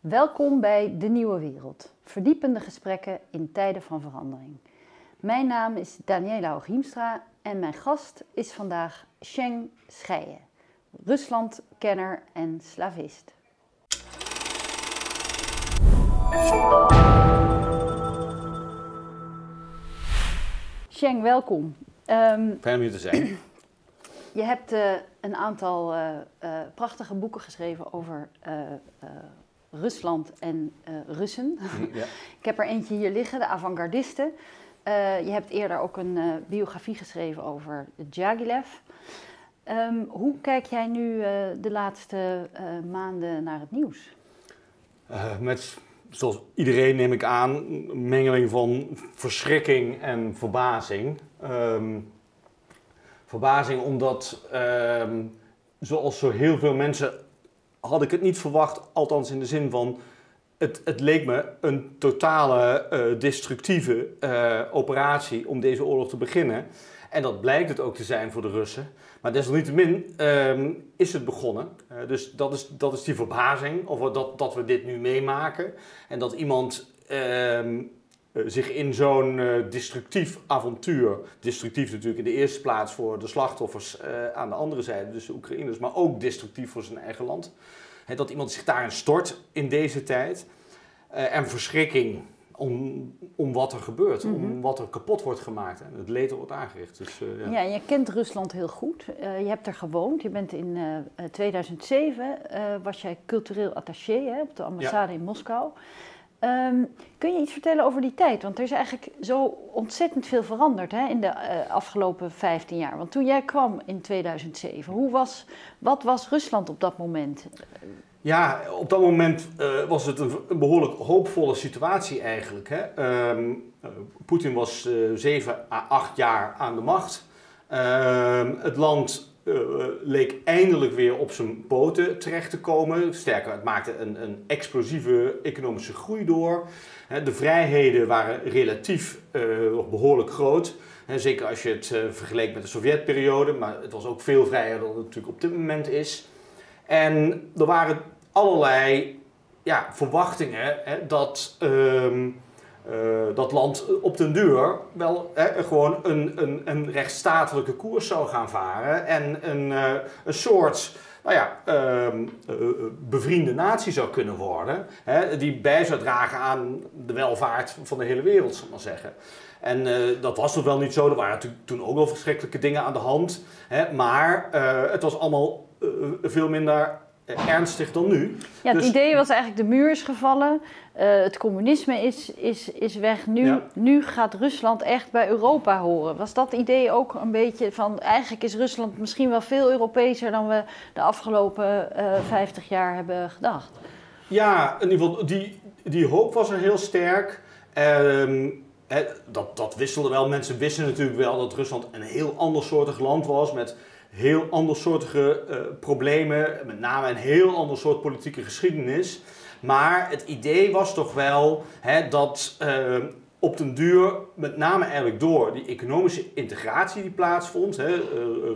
Welkom bij De Nieuwe Wereld. Verdiepende gesprekken in tijden van verandering. Mijn naam is Daniela Hooghiemstra en mijn gast is vandaag Sheng Scheijen, Ruslandkenner en slavist. Sheng, welkom. Um, Fijn om hier te zijn. Je hebt uh, een aantal uh, uh, prachtige boeken geschreven over Rusland en Russen. Ja. Ik heb er eentje hier liggen, De Avantgardisten. je hebt eerder ook een biografie geschreven over Djagilev. Um, hoe kijk jij nu de laatste maanden naar het nieuws? met, zoals iedereen neem ik aan, een mengeling van verschrikking en verbazing. Um, verbazing omdat, ehm, zoals zo heel veel mensen, had ik het niet verwacht, althans in de zin van, het, het leek me een totale uh, destructieve uh, operatie om deze oorlog te beginnen. En dat blijkt het ook te zijn voor de Russen. Maar desalniettemin um, is het begonnen. Uh, dus dat is, dat is die verbazing over dat, dat we dit nu meemaken. En dat iemand um, eh, zich in zo'n uh, destructief avontuur, destructief natuurlijk in de eerste plaats voor de slachtoffers uh, aan de andere zijde, dus de Oekraïners, maar ook destructief voor zijn eigen land. He, dat iemand zich daarin stort in deze tijd. en verschrikking om, om wat er gebeurt, om mhm. wat er kapot wordt gemaakt en het leed er wordt aangericht. Dus, ja. ja, je kent Rusland heel goed. je hebt er gewoond. Je bent in 2007, was jij cultureel attaché hè, op de ambassade in Moskou. Um, kun je iets vertellen over die tijd? Want er is eigenlijk zo ontzettend veel veranderd hè, in de uh, afgelopen 15 jaar. Want toen jij kwam in 2007, hoe was, wat was Rusland op dat moment? Ja, op dat moment uh, was het een, behoorlijk hoopvolle situatie eigenlijk. Hè. Um, Poetin was uh, 7 à 8 jaar aan de macht. Ehm, het land leek eindelijk weer op zijn poten terecht te komen. Sterker, het maakte een, een explosieve economische groei door. de vrijheden waren relatief uh, behoorlijk groot. zeker als je het uh, vergeleek met de Sovjetperiode, maar het was ook veel vrijer dan het natuurlijk op dit moment is. En er waren allerlei ja, verwachtingen dat. Ehm, uh, dat land op den duur wel hè, gewoon een, een, een rechtsstatelijke koers zou gaan varen en een, uh, een soort nou ja, uh, bevriende natie zou kunnen worden, hè, die bij zou dragen aan de welvaart van de hele wereld, zal ik maar zeggen. En dat was toch wel niet zo, er waren toen ook wel verschrikkelijke dingen aan de hand, hè, maar het was allemaal veel minder ernstig dan nu. Ja, het dus- idee was eigenlijk de muur is gevallen, uh, het communisme is, is, is weg. Nu, nu gaat Rusland echt bij Europa horen. Was dat idee ook een beetje van eigenlijk is Rusland misschien wel veel Europeeser dan we de afgelopen uh, eh, 50 jaar hebben gedacht? Ja, in ieder geval die, die hoop was er heel sterk. Um, dat, dat wisselde wel. Mensen wisten natuurlijk wel dat Rusland een heel andersoortig land was met heel andersoortige uh, problemen, met name een heel ander soort politieke geschiedenis. Maar het idee was toch wel hè, dat uh, op den duur, met name eigenlijk door die economische integratie die plaatsvond. Hè, uh,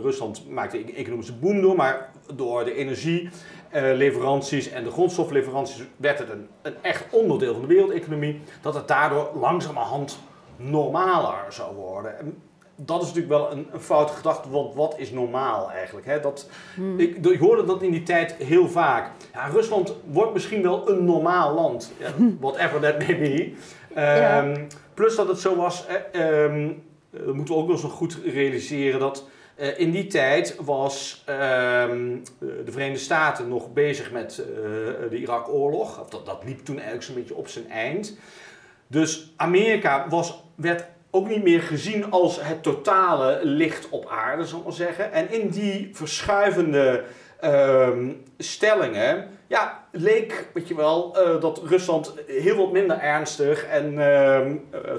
Rusland maakte een economische boom door, maar door de energieleveranties en de grondstofleveranties werd het een, een echt onderdeel van de wereldeconomie. Dat het daardoor langzamerhand normaler zou worden dat is natuurlijk wel een, een foute gedachte, want wat is normaal eigenlijk? Hè? Dat, hmm. ik, ik, hoorde dat in die tijd heel vaak. Ja, Rusland wordt misschien wel een normaal land, ja, whatever that may be. Um, Plus dat het zo was, um, dat moeten we ook nog eens goed realiseren, dat uh, in die tijd was um, de Verenigde Staten nog bezig met uh, de Irak-oorlog. Dat, dat liep toen eigenlijk zo'n beetje op zijn eind. Dus Amerika was, werd ook niet meer gezien als het totale licht op aarde, zal ik maar zeggen. En in die verschuivende ehm, stellingen, ja, leek, weet je wel, uh, dat Rusland heel wat minder ernstig en uh,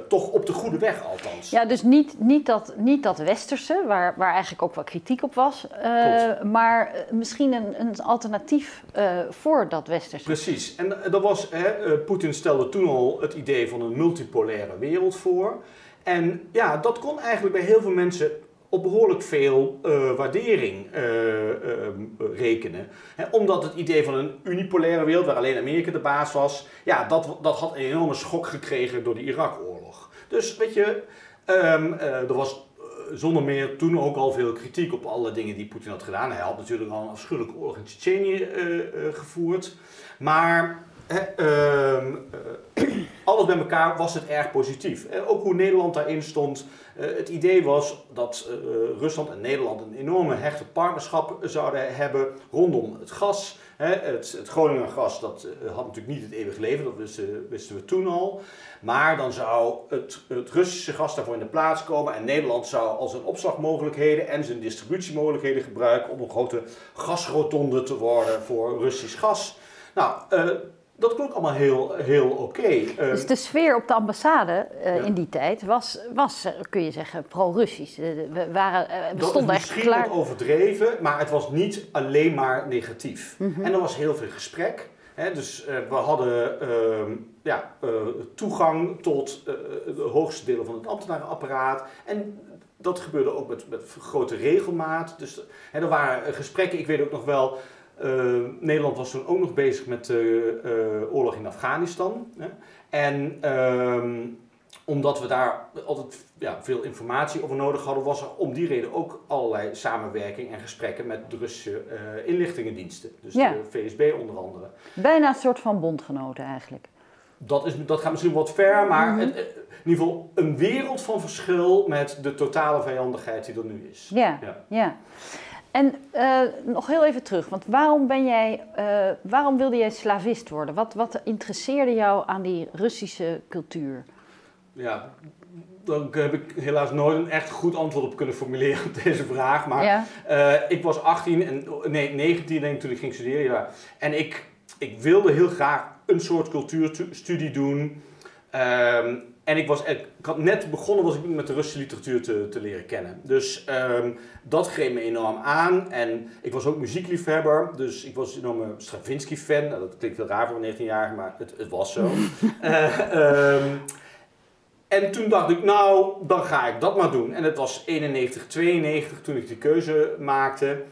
toch op de goede weg althans. Ja, dus niet, niet, dat, niet dat westerse, waar, waar eigenlijk ook wel kritiek op was, uh, maar misschien een, een alternatief voor dat westerse. Precies, en dat was, Poetin stelde toen al het idee van een multipolaire wereld voor. En ja, dat kon eigenlijk bij heel veel mensen op behoorlijk veel waardering ehm, rekenen. omdat het idee van een unipolaire wereld, waar alleen Amerika de baas was, ja, dat, dat had een enorme schok gekregen door de Irak-oorlog. Dus weet je, um, er was zonder meer toen ook al veel kritiek op alle dingen die Poetin had gedaan. Hij had natuurlijk al een afschuwelijke oorlog in Tsjetsjenië gevoerd. Maar ehm, alles bij elkaar was het erg positief. ook hoe Nederland daarin stond. het idee was dat Rusland en Nederland een enorme hechte partnerschap zouden hebben rondom het gas. het, het gas dat, had natuurlijk niet het eeuwige leven, dat wisten, we toen al. Maar dan zou het, het, Russische gas daarvoor in de plaats komen en Nederland zou al zijn opslagmogelijkheden en zijn distributiemogelijkheden gebruiken om een grote gasrotonde te worden voor Russisch gas. Nou, dat klonk allemaal heel, heel oké. Okay. Ehm, dus de sfeer op de ambassade uh, in die tijd was, was eh, kun je zeggen, pro-Russisch. We, waren, we stonden echt klaar. Misschien overdreven, maar het was niet alleen maar negatief. Mm -hmm. En er was heel veel gesprek dus uh, we hadden uh, ja, toegang tot eh, de hoogste delen van het ambtenarenapparaat. En dat gebeurde ook met, met grote regelmaat. Dus er waren gesprekken, ik weet ook nog wel. Nederland was toen ook nog bezig met de oorlog in Afghanistan. Hè? En ehm, omdat we daar altijd ja, veel informatie over nodig hadden, was er om die reden ook allerlei samenwerking en gesprekken met de Russische uh, inlichtingendiensten. Dus de VSB onder andere. Bijna een soort van bondgenoten eigenlijk. Dat, is, dat gaat misschien wat ver, maar mhm. in ieder geval een wereld van verschil met de totale vijandigheid die er nu is. Ja, ja. ja. En uh, nog heel even terug, want waarom, ben jij, uh, waarom wilde jij slavist worden? Wat, wat interesseerde jou aan die Russische cultuur? ja, daar heb ik helaas nooit een echt goed antwoord op kunnen formuleren op deze vraag. Maar uh, ik was 18 en nee, 19 denk ik toen ik ging studeren. Ja. En ik, ik wilde heel graag een soort cultuurstudie doen. Um, en ik, was, ik had net begonnen was ik met de Russische literatuur te, te leren kennen. Dus um, dat greep me enorm aan. En ik was ook muziekliefhebber. Dus ik was een enorme Stravinsky-fan. Nou, dat klinkt heel raar voor een 19-jarige, maar het, het was zo. uh, um, En toen dacht ik, nou, dan ga ik dat maar doen. En het was 91, 92 toen ik die keuze maakte.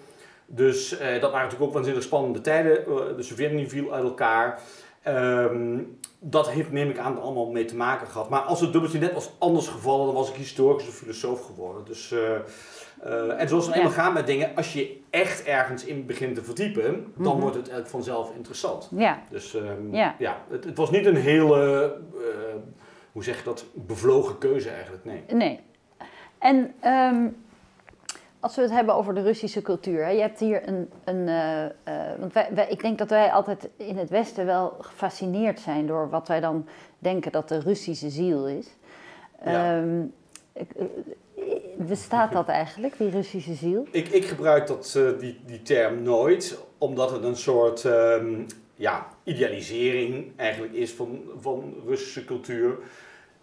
Dus uh, dat waren natuurlijk ook waanzinnig spannende tijden. Uh, de Sovjet-Unie viel uit elkaar. Um, dat heeft, neem ik aan, allemaal mee te maken gehad. Maar als het dubbeltje net was anders gevallen, dan was ik historicus of filosoof geworden. Dus, uh, en zoals het eenmaal gaat met dingen, als je echt ergens in begint te verdiepen, dan mm -hmm. wordt het vanzelf interessant. Ja. Dus um, ja. ja het, het, was niet een hele hoe zeg je dat, bevlogen keuze eigenlijk. Nee. Nee. En um, als we het hebben over de Russische cultuur. Hè, je hebt hier een. een uh, uh, want wij, wij, ik denk dat wij altijd in het Westen wel gefascineerd zijn door wat wij dan denken dat de Russische ziel is. Ja. Um, bestaat dat eigenlijk, die Russische ziel? Ik, ik gebruik dat, uh, die, die term nooit, omdat het een soort um, ja, idealisering eigenlijk is van, van Russische cultuur.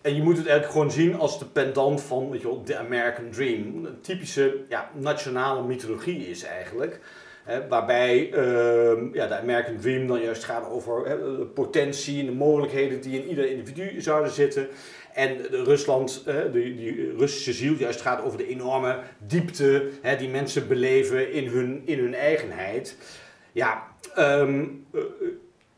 En je moet het eigenlijk gewoon zien als de pendant van weet je wel, de American Dream. Een typische ja, nationale mythologie is eigenlijk. Hè, waarbij uh, ja, de American Dream dan juist gaat over hè, de potentie en de mogelijkheden die in ieder individu zouden zitten. En de Rusland, hè, die, die Russische ziel, juist gaat over de enorme diepte hè, die mensen beleven in hun, in hun eigenheid. Ja, een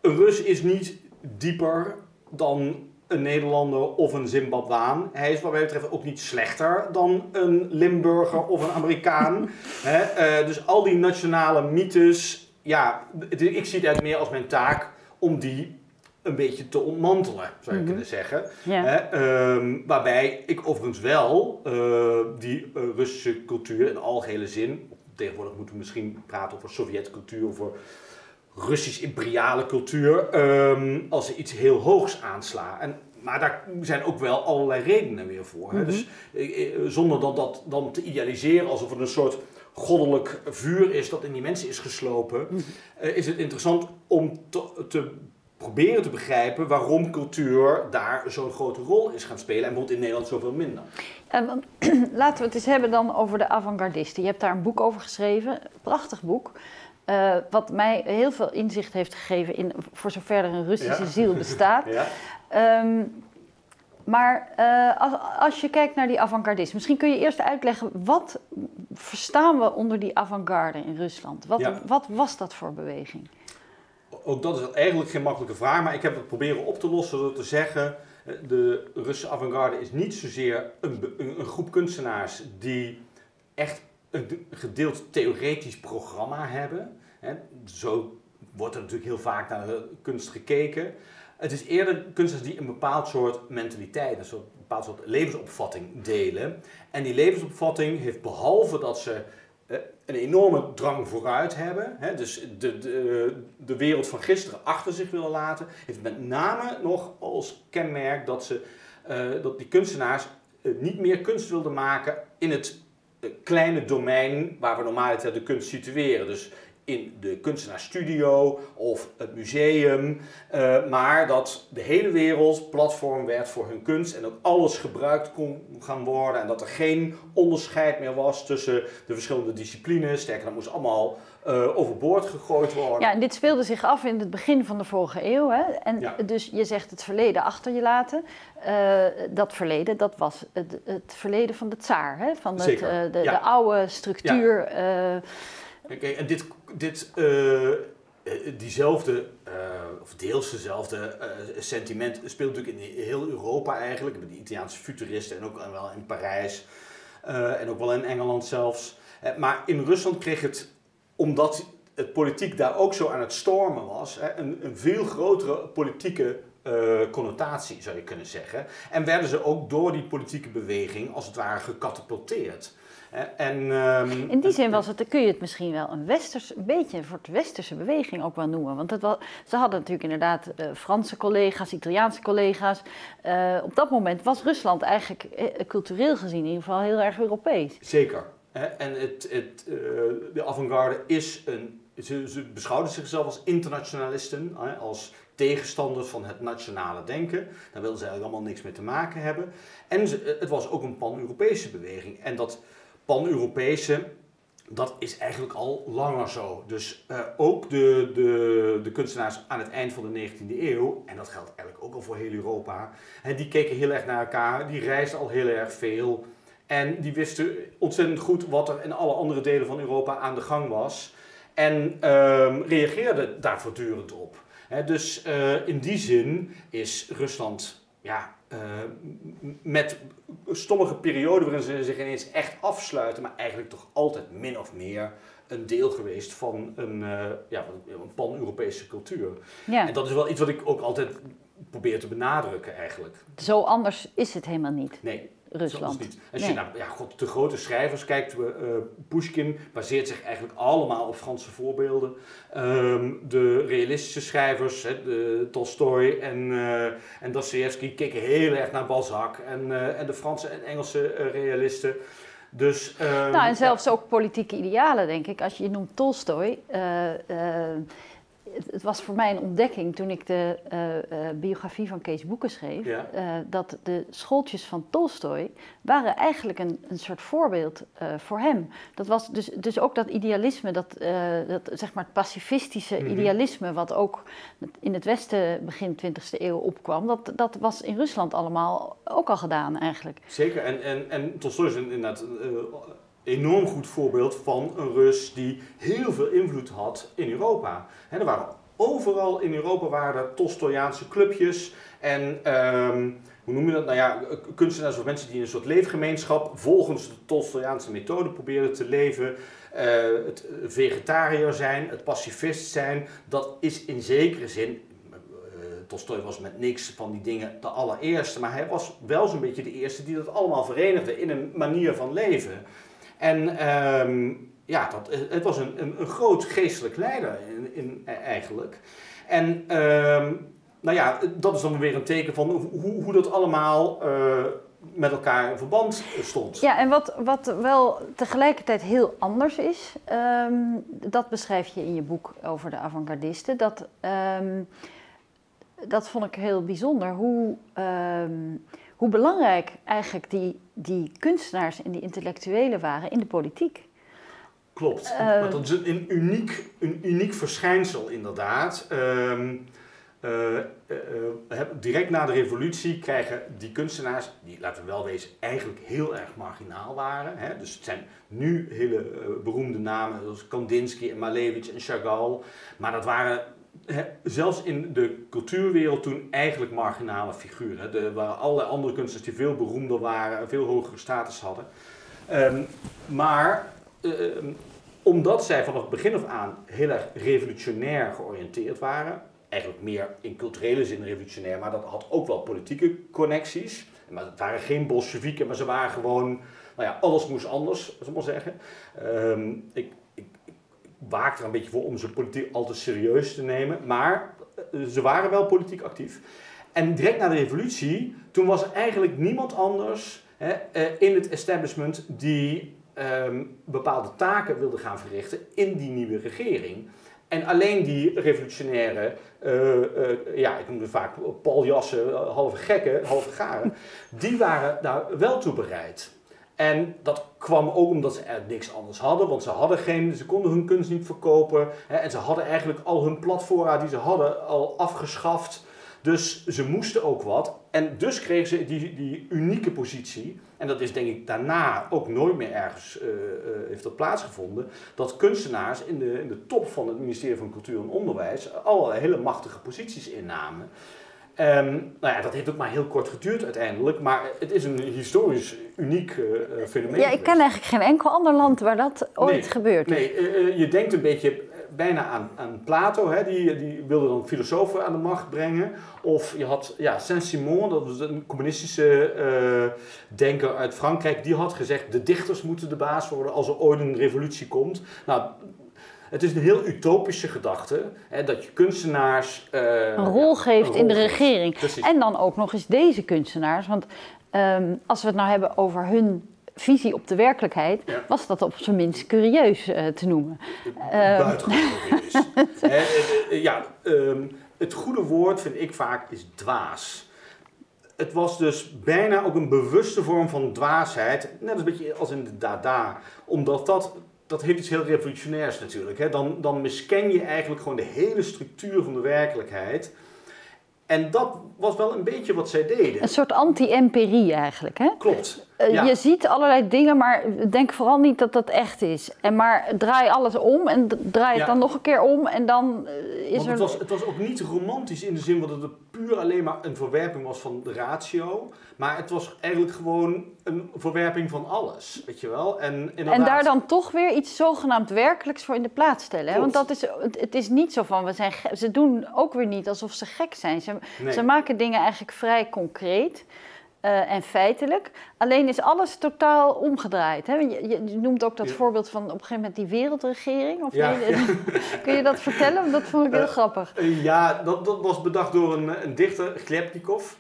Rus is niet dieper dan een Nederlander of een Zimbabwaan. Hij is wat mij betreft ook niet slechter dan een Limburger of een Amerikaan. uh, dus al die nationale mythes, ja, ik zie het eigenlijk meer als mijn taak om die een beetje te ontmantelen, zou je mm -hmm. kunnen zeggen. Ja. Um, waarbij ik overigens wel uh, die uh, Russische cultuur in algehele zin, tegenwoordig moeten we misschien praten over Sovjetcultuur, over Russisch-imperiale cultuur um, als ze iets heel hoogs aanslaan. En, maar daar zijn ook wel allerlei redenen weer voor. Mm -hmm. Dus eh, eh, zonder dat, dat dan te idealiseren alsof het een soort goddelijk vuur is dat in die mensen is geslopen, mm -hmm. uh, is het interessant om te, te, proberen te begrijpen waarom cultuur daar zo'n grote rol is gaan spelen en bijvoorbeeld in Nederland zoveel minder. En, laten we het eens hebben dan over de avant-gardisten. Je hebt daar een boek over geschreven, een prachtig boek. Uh, wat mij heel veel inzicht heeft gegeven in, voor zover er een Russische ja. ziel bestaat. ja. um, Maar uh, als, als, je kijkt naar die avant-gardisten, misschien kun je eerst uitleggen wat verstaan we onder die avant-garde in Rusland? Wat, wat was dat voor beweging? Ook dat is eigenlijk geen makkelijke vraag, maar ik heb het proberen op te lossen door te zeggen: eh, de Russische avant-garde is niet zozeer een, een, groep kunstenaars die echt een gedeeld theoretisch programma hebben. Zo wordt er natuurlijk heel vaak naar de kunst gekeken. Het is eerder kunstenaars die een bepaald soort mentaliteit, een, soort, bepaald soort levensopvatting delen. En die levensopvatting heeft behalve dat ze eh, een enorme drang vooruit hebben, hè, dus de, de, de wereld van gisteren achter zich willen laten, heeft met name nog als kenmerk dat, ze, uh, dat die kunstenaars uh, niet meer kunst wilden maken in het kleine domein waar we normaal de kunst situeren. Dus in de kunstenaarsstudio of het museum, uh, maar dat de hele wereld platform werd voor hun kunst en dat alles gebruikt kon gaan worden en dat er geen onderscheid meer was tussen de verschillende disciplines. Sterker, dat moest allemaal uh, overboord gegooid worden. Ja, en dit speelde zich af in het begin van de vorige eeuw. Hè? En ja. dus je zegt het verleden achter je laten. Uh, dat verleden, dat was het, het verleden van de tsaar, hè? van het, de, ja. de, oude structuur. Oké, en dit, dit uh, diezelfde, uh, of deels dezelfde sentiment speelt natuurlijk in heel Europa eigenlijk. Met die Italiaanse futuristen en ook wel in Parijs en ook wel in Engeland zelfs. maar in Rusland kreeg het, omdat het politiek daar ook zo aan het stormen was, een, een veel grotere politieke connotatie zou je kunnen zeggen. En werden ze ook door die politieke beweging als het ware gecatapulteerd. En, um, in die zin was het, kun je het misschien wel een, westers, een beetje een soort westerse beweging ook wel noemen. Want het was, ze hadden natuurlijk inderdaad uh, Franse collega's, Italiaanse collega's. Uh, op dat moment was Rusland eigenlijk uh, cultureel gezien in ieder geval heel erg Europees. Zeker. En het, het, de avant-garde is een. Ze, ze beschouwden zichzelf als internationalisten, als tegenstanders van het nationale denken. Daar wilden ze eigenlijk allemaal niks mee te maken hebben. En ze, het was ook een pan-Europese beweging. En dat pan-Europese, dat is eigenlijk al langer zo. Dus uh, ook de, de, de kunstenaars aan het eind van de 19e eeuw, en dat geldt eigenlijk ook al voor heel Europa, hè, die keken heel erg naar elkaar, die reisden al heel erg veel. En die wisten ontzettend goed wat er in alle andere delen van Europa aan de gang was. En uh, reageerden daar voortdurend op. dus uh, in die zin is Rusland ja, uh, met sommige perioden waarin ze zich ineens echt afsluiten, maar eigenlijk toch altijd min of meer een deel geweest van een, uh, ja, een pan-Europese cultuur. Ja. En dat is wel iets wat ik ook altijd probeer te benadrukken eigenlijk. Zo anders is het helemaal niet. Nee, Rusland. Niet. Als je naar ja, God, de grote schrijvers kijkt, uh, Pushkin baseert zich eigenlijk allemaal op Franse voorbeelden. Um, de realistische schrijvers, hè, de Tolstoy en, uh, en Dostoevsky, keken heel erg naar Balzac. En, uh, en de Franse en Engelse realisten. Dus, um, nou, en zelfs ook politieke idealen, denk ik. Als je, je noemt Tolstoy het, was voor mij een ontdekking toen ik de uh, uh, biografie van Kees Boeken schreef. Ja. Uh, dat de schooltjes van Tolstoy waren eigenlijk een, een soort voorbeeld voor hem. Dat was dus, dus ook dat idealisme, dat, dat, zeg maar het pacifistische mm -hmm. idealisme, wat ook in het Westen begin 20e eeuw opkwam, dat, dat was in Rusland allemaal ook al gedaan eigenlijk. Zeker, en, en, en Tolstoy is inderdaad enorm goed voorbeeld van een Rus die heel veel invloed had in Europa. Er waren overal in Europa waren Tolstoyaanse clubjes en um, hoe noem je dat? Nou ja, kunstenaars of mensen die in een soort leefgemeenschap volgens de Tolstoyaanse methode probeerden te leven. Uh, het vegetariër zijn, het pacifist zijn, dat is in zekere zin uh, Tolstoy was met niks van die dingen de allereerste, maar hij was wel zo'n beetje de eerste die dat allemaal verenigde in een manier van leven. En um, ja, dat, het was een, een, een groot geestelijk leider in, in e, eigenlijk. En um, nou ja, dat is dan weer een teken van hoe, hoe dat allemaal uh, met elkaar in verband stond. Ja, en wat, wat wel tegelijkertijd heel anders is, um, dat beschrijf je in je boek over de avant-gardisten. Dat, dat vond ik heel bijzonder, hoe, hoe belangrijk eigenlijk die, die kunstenaars en die intellectuelen waren in de politiek. Klopt, uh, want dat is een, uniek, een uniek verschijnsel inderdaad. Um, uh, uh, direct na de revolutie krijgen die kunstenaars, die laten we wel wezen, eigenlijk heel erg marginaal waren. Hè? Dus het zijn nu hele eh, beroemde namen zoals Kandinsky en Malevich en Chagall. Maar dat waren zelfs in de cultuurwereld toen eigenlijk marginale figuren. Er waren allerlei andere kunstenaars die veel beroemder waren en veel hogere status hadden. Ehm, maar ehm, omdat zij vanaf het begin af aan heel erg revolutionair georiënteerd waren, eigenlijk meer in culturele zin revolutionair, maar dat had ook wel politieke connecties. Maar het waren geen bolsjewieken, maar ze waren gewoon, nou ja, alles moest anders, zullen we maar zeggen. Ehm, ik, ik, ik waak er een beetje voor om ze politiek altijd serieus te nemen, maar eh, ze waren wel politiek actief. En direct na de revolutie, toen was er eigenlijk niemand anders hè, eh, in het establishment die ehm, bepaalde taken wilde gaan verrichten in die nieuwe regering. En alleen die revolutionaire, uh, ja, ik noemde vaak paljassen, halve gekken, halve garen, die waren daar wel toe bereid. En dat kwam ook omdat ze er niks anders hadden, want ze hadden geen, ze konden hun kunst niet verkopen. Hè, en ze hadden eigenlijk al hun platforma die ze hadden al afgeschaft. Dus ze moesten ook wat. En dus kregen ze die, die unieke positie. En dat is denk ik daarna ook nooit meer ergens uh, uh, heeft dat plaatsgevonden. Dat kunstenaars in de, in de top van het ministerie van Cultuur en Onderwijs allerlei hele machtige posities innamen. Um, nou ja, dat heeft ook maar heel kort geduurd uiteindelijk, maar het is een historisch uniek uh, fenomeen. Ja, ik ken eigenlijk geen enkel ander land waar dat ooit nee, gebeurt. Nee, uh, je denkt een beetje bijna aan, aan Plato, hè, die, die wilde dan filosofen aan de macht brengen. Of je had ja, Saint-Simon, dat was een communistische uh, denker uit Frankrijk, die had gezegd: de dichters moeten de baas worden als er ooit een revolutie komt. Nou, het is een heel utopische gedachte hè, dat je kunstenaars. Uh, een rol geeft een rol in de regering. Precies. En dan ook nog eens deze kunstenaars. Want um, als we het nou hebben over hun visie op de werkelijkheid, Ja. was dat op zijn minst curieus uh, te noemen. Buitengewoon is. Hè, eh, ja, um, het goede woord vind ik vaak is dwaas. Het was dus bijna ook een bewuste vorm van dwaasheid, net als een beetje als in de Dada, omdat dat dat heeft iets heel revolutionairs natuurlijk. Hè? Dan, dan misken je eigenlijk gewoon de hele structuur van de werkelijkheid. En dat was wel een beetje wat zij deden. Een soort anti-empirie eigenlijk, hè? Klopt. Ja. Je ziet allerlei dingen, maar denk vooral niet dat dat echt is. En maar draai alles om en draai het Ja. dan nog een keer om en dan uh, is Want er... het, was, het was ook niet romantisch in de zin dat het puur alleen maar een verwerping was van de ratio. Maar het was eigenlijk gewoon een verwerping van alles, weet je wel. En, en daar dan toch weer iets zogenaamd werkelijks voor in de plaats stellen. Hè? Want dat is, het, is niet zo van, we zijn ze doen ook weer niet alsof ze gek zijn. Ze, Nee. ze maken dingen eigenlijk vrij concreet. Uh, en feitelijk. Alleen is alles totaal omgedraaid. Hè? Je, je, noemt ook dat Ja. voorbeeld van op een gegeven moment die wereldregering. Of Ja, nee? ja. Kun je dat vertellen? Dat vond ik heel Eh, grappig. Uh, ja, dat, dat was bedacht door een, een dichter, Klepnikov.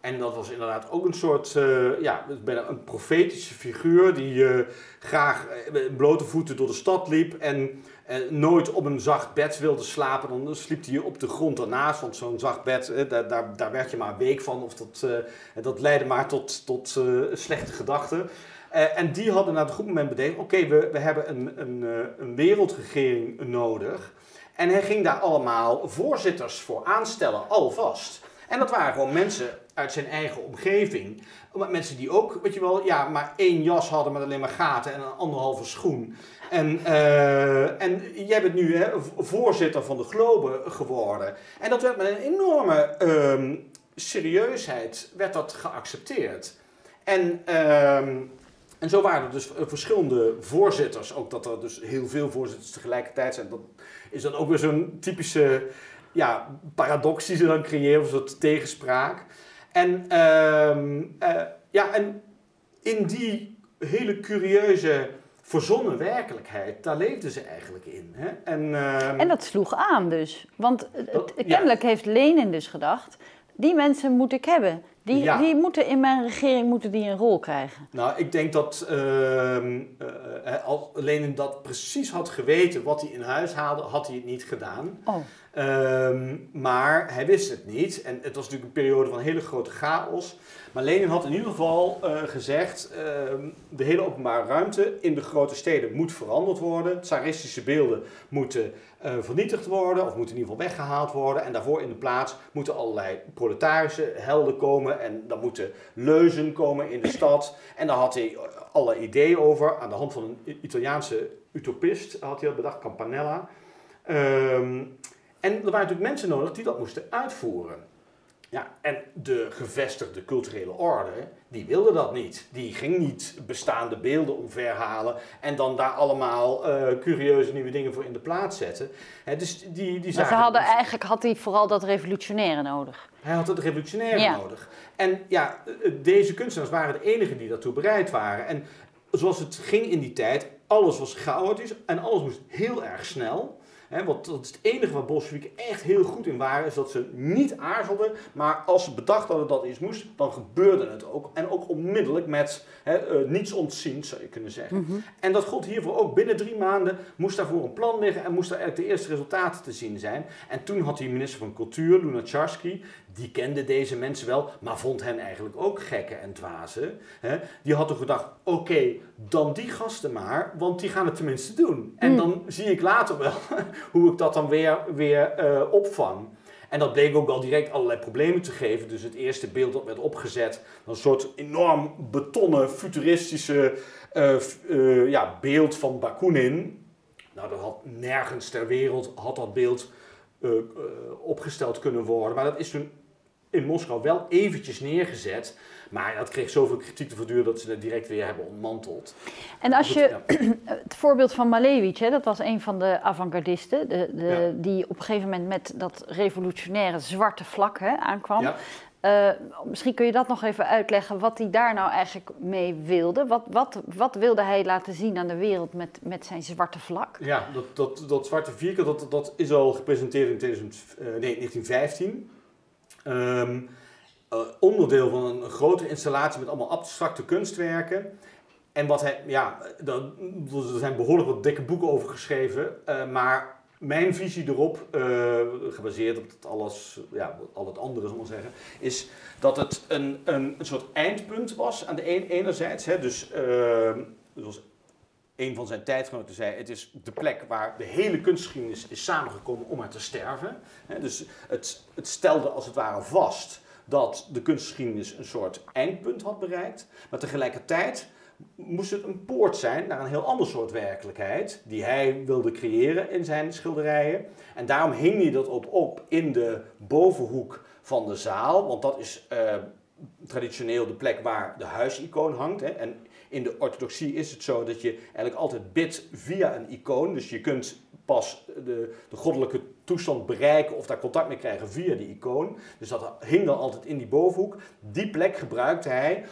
En dat was inderdaad ook een soort, ja, bijna een profetische figuur die graag met blote voeten door de stad liep en nooit op een zacht bed wilde slapen. Dan sliep hij op de grond ernaast, want zo'n zacht bed, uh, daar, daar, daar werd je maar week van. Of dat, uh, dat leidde maar tot, tot uh, slechte gedachten. En die hadden na een goed moment bedenkt, oké, we, we hebben een, een, een wereldregering nodig. En hij ging daar allemaal voorzitters voor aanstellen, alvast. En dat waren gewoon mensen uit zijn eigen omgeving. Mensen die ook, weet je wel, ja, maar één jas hadden met alleen maar gaten en een anderhalve schoen. En, uh, en jij bent nu hè, voorzitter van de Globe geworden. En dat werd met een enorme um, serieusheid werd dat geaccepteerd. En, um, en zo waren er dus verschillende voorzitters. Ook dat er dus heel veel voorzitters tegelijkertijd zijn. Dat is dan ook weer zo'n typische ja, paradox die ze dan creëren, of een soort tegenspraak. En, um, uh, ja, en in die hele curieuze, verzonnen werkelijkheid, daar leefden ze eigenlijk in. Hè? En, um, en dat sloeg aan dus. Want Dat- het, ja. kennelijk heeft Lenin dus gedacht, die mensen moet ik hebben. Die, Ja. die moeten in mijn regering moeten die een rol krijgen. Nou, ik denk dat ehm uh, als Lenin dat precies had geweten wat hij in huis haalde, had hij het niet gedaan. Oh, Ehm, maar hij wist het niet. En het was natuurlijk een periode van hele grote chaos. Maar Lenin had in ieder geval uh, gezegd: uh, de hele openbare ruimte in de grote steden moet veranderd worden. Tsaristische beelden moeten uh, vernietigd worden, of moeten in ieder geval weggehaald worden. En daarvoor in de plaats moeten allerlei proletarische helden komen. En dan moeten leuzen komen in de stad. En daar had hij alle ideeën over. Aan de hand van een Italiaanse utopist had hij dat bedacht, Campanella. Um, en er waren natuurlijk mensen nodig die dat moesten uitvoeren. Ja, en de gevestigde culturele orde, die wilde dat niet. Die ging niet bestaande beelden omverhalen en dan daar allemaal uh, curieuze nieuwe dingen voor in de plaats zetten. dus die, die maar ze hadden eigenlijk had hij vooral dat revolutionaire nodig. Hij had het revolutionaire nodig. En ja, eh, deze kunstenaars waren de enigen die daartoe bereid waren. En zoals het ging in die tijd, alles was chaotisch en alles moest heel erg snel want dat is het enige waar Bolsjewieken echt heel goed in waren, is dat ze niet aarzelden, maar als ze bedacht hadden dat iets moest, dan gebeurde het ook. En ook onmiddellijk met he, uh, niets ontziend, zou je kunnen zeggen. Mhm. En dat gold hiervoor ook. Binnen drie maanden moest daarvoor een plan liggen en moest daar eigenlijk de eerste resultaten te zien zijn. En toen had die minister van Cultuur, Lunacharski, die kende deze mensen wel, maar vond hen eigenlijk ook gekken en dwazen. Die had toch gedacht, oké, dan die gasten maar, want die gaan het tenminste doen. En mm. dan zie ik later wel hoe ik dat dan weer, weer uh, opvang. En dat bleek ook wel direct allerlei problemen te geven. Dus het eerste beeld dat werd opgezet, een soort enorm betonnen, futuristische uh, uh, ja, beeld van Bakunin. Nou, dat had nergens ter wereld had dat beeld opgesteld kunnen worden. Maar dat is toen in Moskou wel eventjes neergezet. Maar dat kreeg zoveel kritiek te verduren dat ze het direct weer hebben ontmanteld. En als je het voorbeeld van Malevich, hè, dat was een van de avant-gardisten, de, de, die op een gegeven moment met dat revolutionaire zwarte vlak hè, aankwam. Ja. Uh, misschien kun je dat nog even uitleggen, wat hij daar nou eigenlijk mee wilde. Wat, wat, wat wilde hij laten zien aan de wereld met, met zijn zwarte vlak? Ja, dat, dat, dat zwarte vierkant dat, dat is al gepresenteerd in 2000, uh, nee, 1915. Um, uh, onderdeel van een grotere installatie met allemaal abstracte kunstwerken. En wat hij, ja, er zijn behoorlijk wat dikke boeken over geschreven, uh, maar mijn visie erop, uh, gebaseerd op het alles, ja, al het andere zal maar zeggen, is dat het een, een, een soort eindpunt was aan de een, enerzijds. Hè, dus ehm, zoals een van zijn tijdgenoten zei, het is de plek waar de hele kunstgeschiedenis is samengekomen om er te sterven. dus het, het stelde als het ware vast dat de kunstgeschiedenis een soort eindpunt had bereikt. Maar tegelijkertijd moest het een poort zijn naar een heel ander soort werkelijkheid die hij wilde creëren in zijn schilderijen. En daarom hing hij dat op, op in de bovenhoek van de zaal, want dat is uh, traditioneel de plek waar de huisicoon hangt. Hè. En in de orthodoxie is het zo dat je eigenlijk altijd bidt via een icoon. Dus je kunt pas de, de goddelijke toestand bereiken of daar contact mee krijgen via die icoon. Dus dat hing dan altijd in die bovenhoek. Die plek gebruikte hij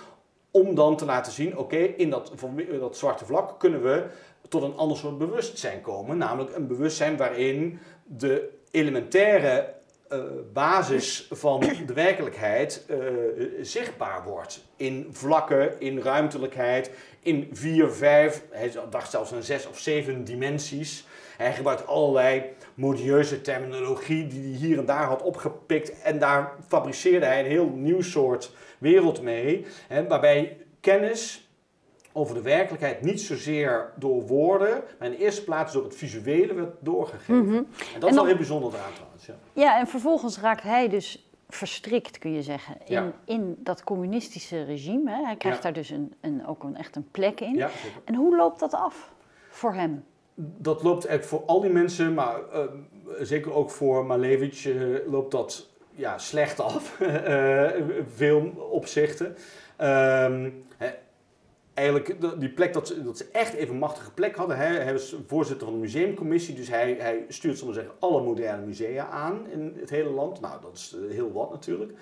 om dan te laten zien, oké, in dat, dat zwarte vlak kunnen we tot een ander soort bewustzijn komen. Namelijk een bewustzijn waarin de elementaire basis van de werkelijkheid uh, zichtbaar wordt. In vlakken, in ruimtelijkheid, in vier, vijf, hij dacht zelfs aan zes of zeven dimensies. Hij gebruikt allerlei modieuze terminologie die hij hier en daar had opgepikt. En daar fabriceerde hij een heel nieuw soort wereld mee. Hè, waarbij kennis over de werkelijkheid niet zozeer door woorden, maar in de eerste plaats door het visuele werd doorgegeven. Mhm. En dat is wel heel bijzonder eraan trouwens. Ja. ja, en vervolgens raakt hij dus verstrikt, kun je zeggen, in, in dat communistische regime. Hè. Hij krijgt daar dus een, een, ook een, echt een plek in. Ja, en hoe loopt dat af voor hem? Dat loopt eigenlijk voor al die mensen, maar uh, zeker ook voor Malevich uh, loopt dat ja, slecht af. uh, veel opzichten. Um, eigenlijk die plek dat ze, dat ze echt even machtige plek hadden. Hij, was voorzitter van de museumcommissie, dus hij, hij stuurt zullen zeggen, alle moderne musea aan in het hele land. Nou, dat is eh, heel wat natuurlijk.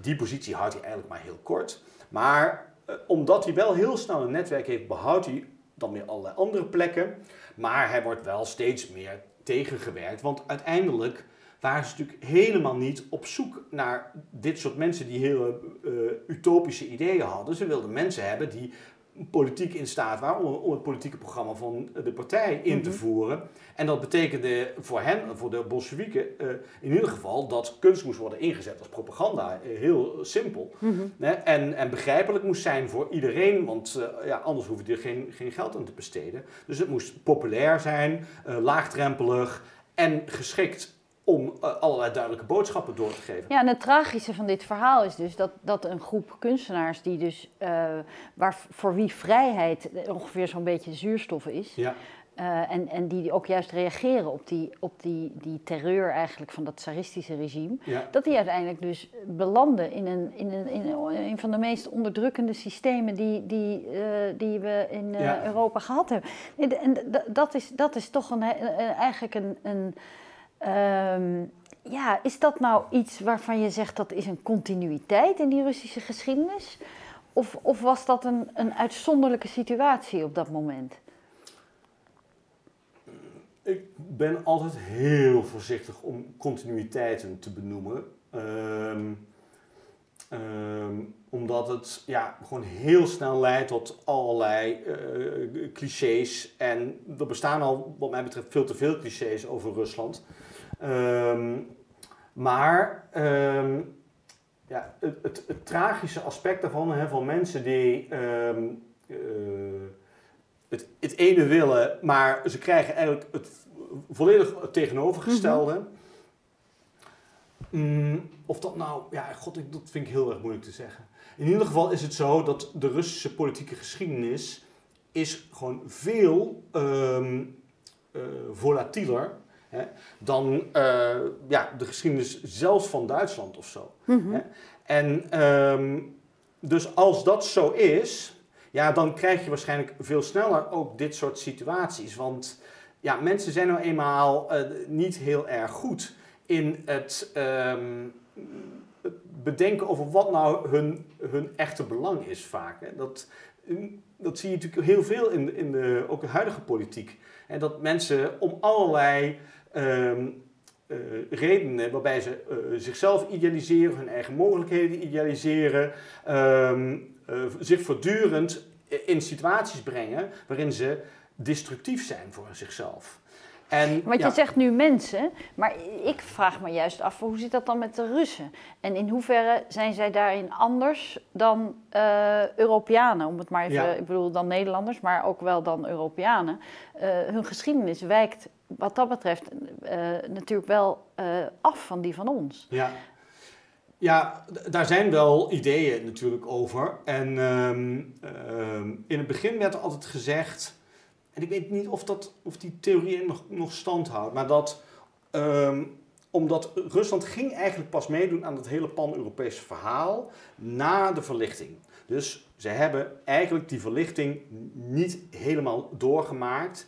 Die positie houdt hij eigenlijk maar heel kort. Maar eh, omdat hij wel heel snel een netwerk heeft, behoudt hij dan weer allerlei andere plekken. Maar hij wordt wel steeds meer tegengewerkt, want uiteindelijk waren ze natuurlijk helemaal niet op zoek naar dit soort mensen die hele uh, utopische ideeën hadden. Ze wilden mensen hebben die politiek in staat waren om, het politieke programma van de partij in te mhm. voeren. En dat betekende voor hen, voor de Bolsjewieken, uh, in ieder geval dat kunst moest worden ingezet als propaganda. heel simpel. Mhm. en, en begrijpelijk moest zijn voor iedereen, want ja, anders hoefde je er geen, geen geld aan te besteden. Dus het moest populair zijn, laagdrempelig en geschikt om uh, allerlei duidelijke boodschappen door te geven. Ja, en het tragische van dit verhaal is dus dat, dat een groep kunstenaars die dus, uh, waar, voor wie vrijheid ongeveer zo'n beetje zuurstof is, ja. Uh, en, en die ook juist reageren op die, op die, die terreur eigenlijk van dat tsaristische regime, ja. dat die uiteindelijk dus belanden in een, in een, in een van de meest onderdrukkende systemen die, die, die we in Europa gehad hebben. En dat is, dat is toch een, eigenlijk een, een Ehm, ja, is dat nou iets waarvan je zegt dat is een continuïteit in die Russische geschiedenis? Of, of was dat een, een uitzonderlijke situatie op dat moment? Ik ben altijd heel voorzichtig om continuïteiten te benoemen. Ehm, ehm, omdat het ja, gewoon heel snel leidt tot allerlei uh, clichés. En er bestaan al, wat mij betreft, veel te veel clichés over Rusland. Ehm, maar ehm, ja, het, het, het, tragische aspect daarvan, hè, van mensen die ehm, eh, het, het ene willen, maar ze krijgen eigenlijk het volledig tegenovergestelde. Mhm. Mm, of dat nou, ja, god, dat vind ik heel erg moeilijk te zeggen. In ieder geval is het zo dat de Russische politieke geschiedenis is gewoon veel um, uh, volatieler hè, dan uh, ja, de geschiedenis zelfs van Duitsland of zo. Mm hè. En um, dus als dat zo is, ja, dan krijg je waarschijnlijk veel sneller ook dit soort situaties. Want ja, mensen zijn nou eenmaal uh, niet heel erg goed in het, um, het, bedenken over wat nou hun, hun echte belang is vaak. Hè. Dat, dat zie je natuurlijk heel veel in, in de, ook de huidige politiek. En dat mensen om allerlei um, uh, redenen waarbij ze uh, zichzelf idealiseren, hun eigen mogelijkheden idealiseren, um, uh, zich voortdurend in situaties brengen waarin ze destructief zijn voor zichzelf. En, Want je zegt nu mensen, maar ik vraag me juist af, hoe zit dat dan met de Russen? En in hoeverre zijn zij daarin anders dan uh, Europeanen? Om het maar even, ik bedoel dan Nederlanders, maar ook wel dan Europeanen. Uh, hun geschiedenis wijkt wat dat betreft uh, natuurlijk wel af van die van ons. Ja. Ja, daar zijn wel ideeën natuurlijk over. En um, um, in het begin werd altijd gezegd en ik weet niet of, dat, of die theorie nog, nog stand houdt, maar dat um, omdat Rusland ging eigenlijk pas meedoen aan het hele pan-Europese verhaal na de verlichting. Dus ze hebben eigenlijk die verlichting niet helemaal doorgemaakt.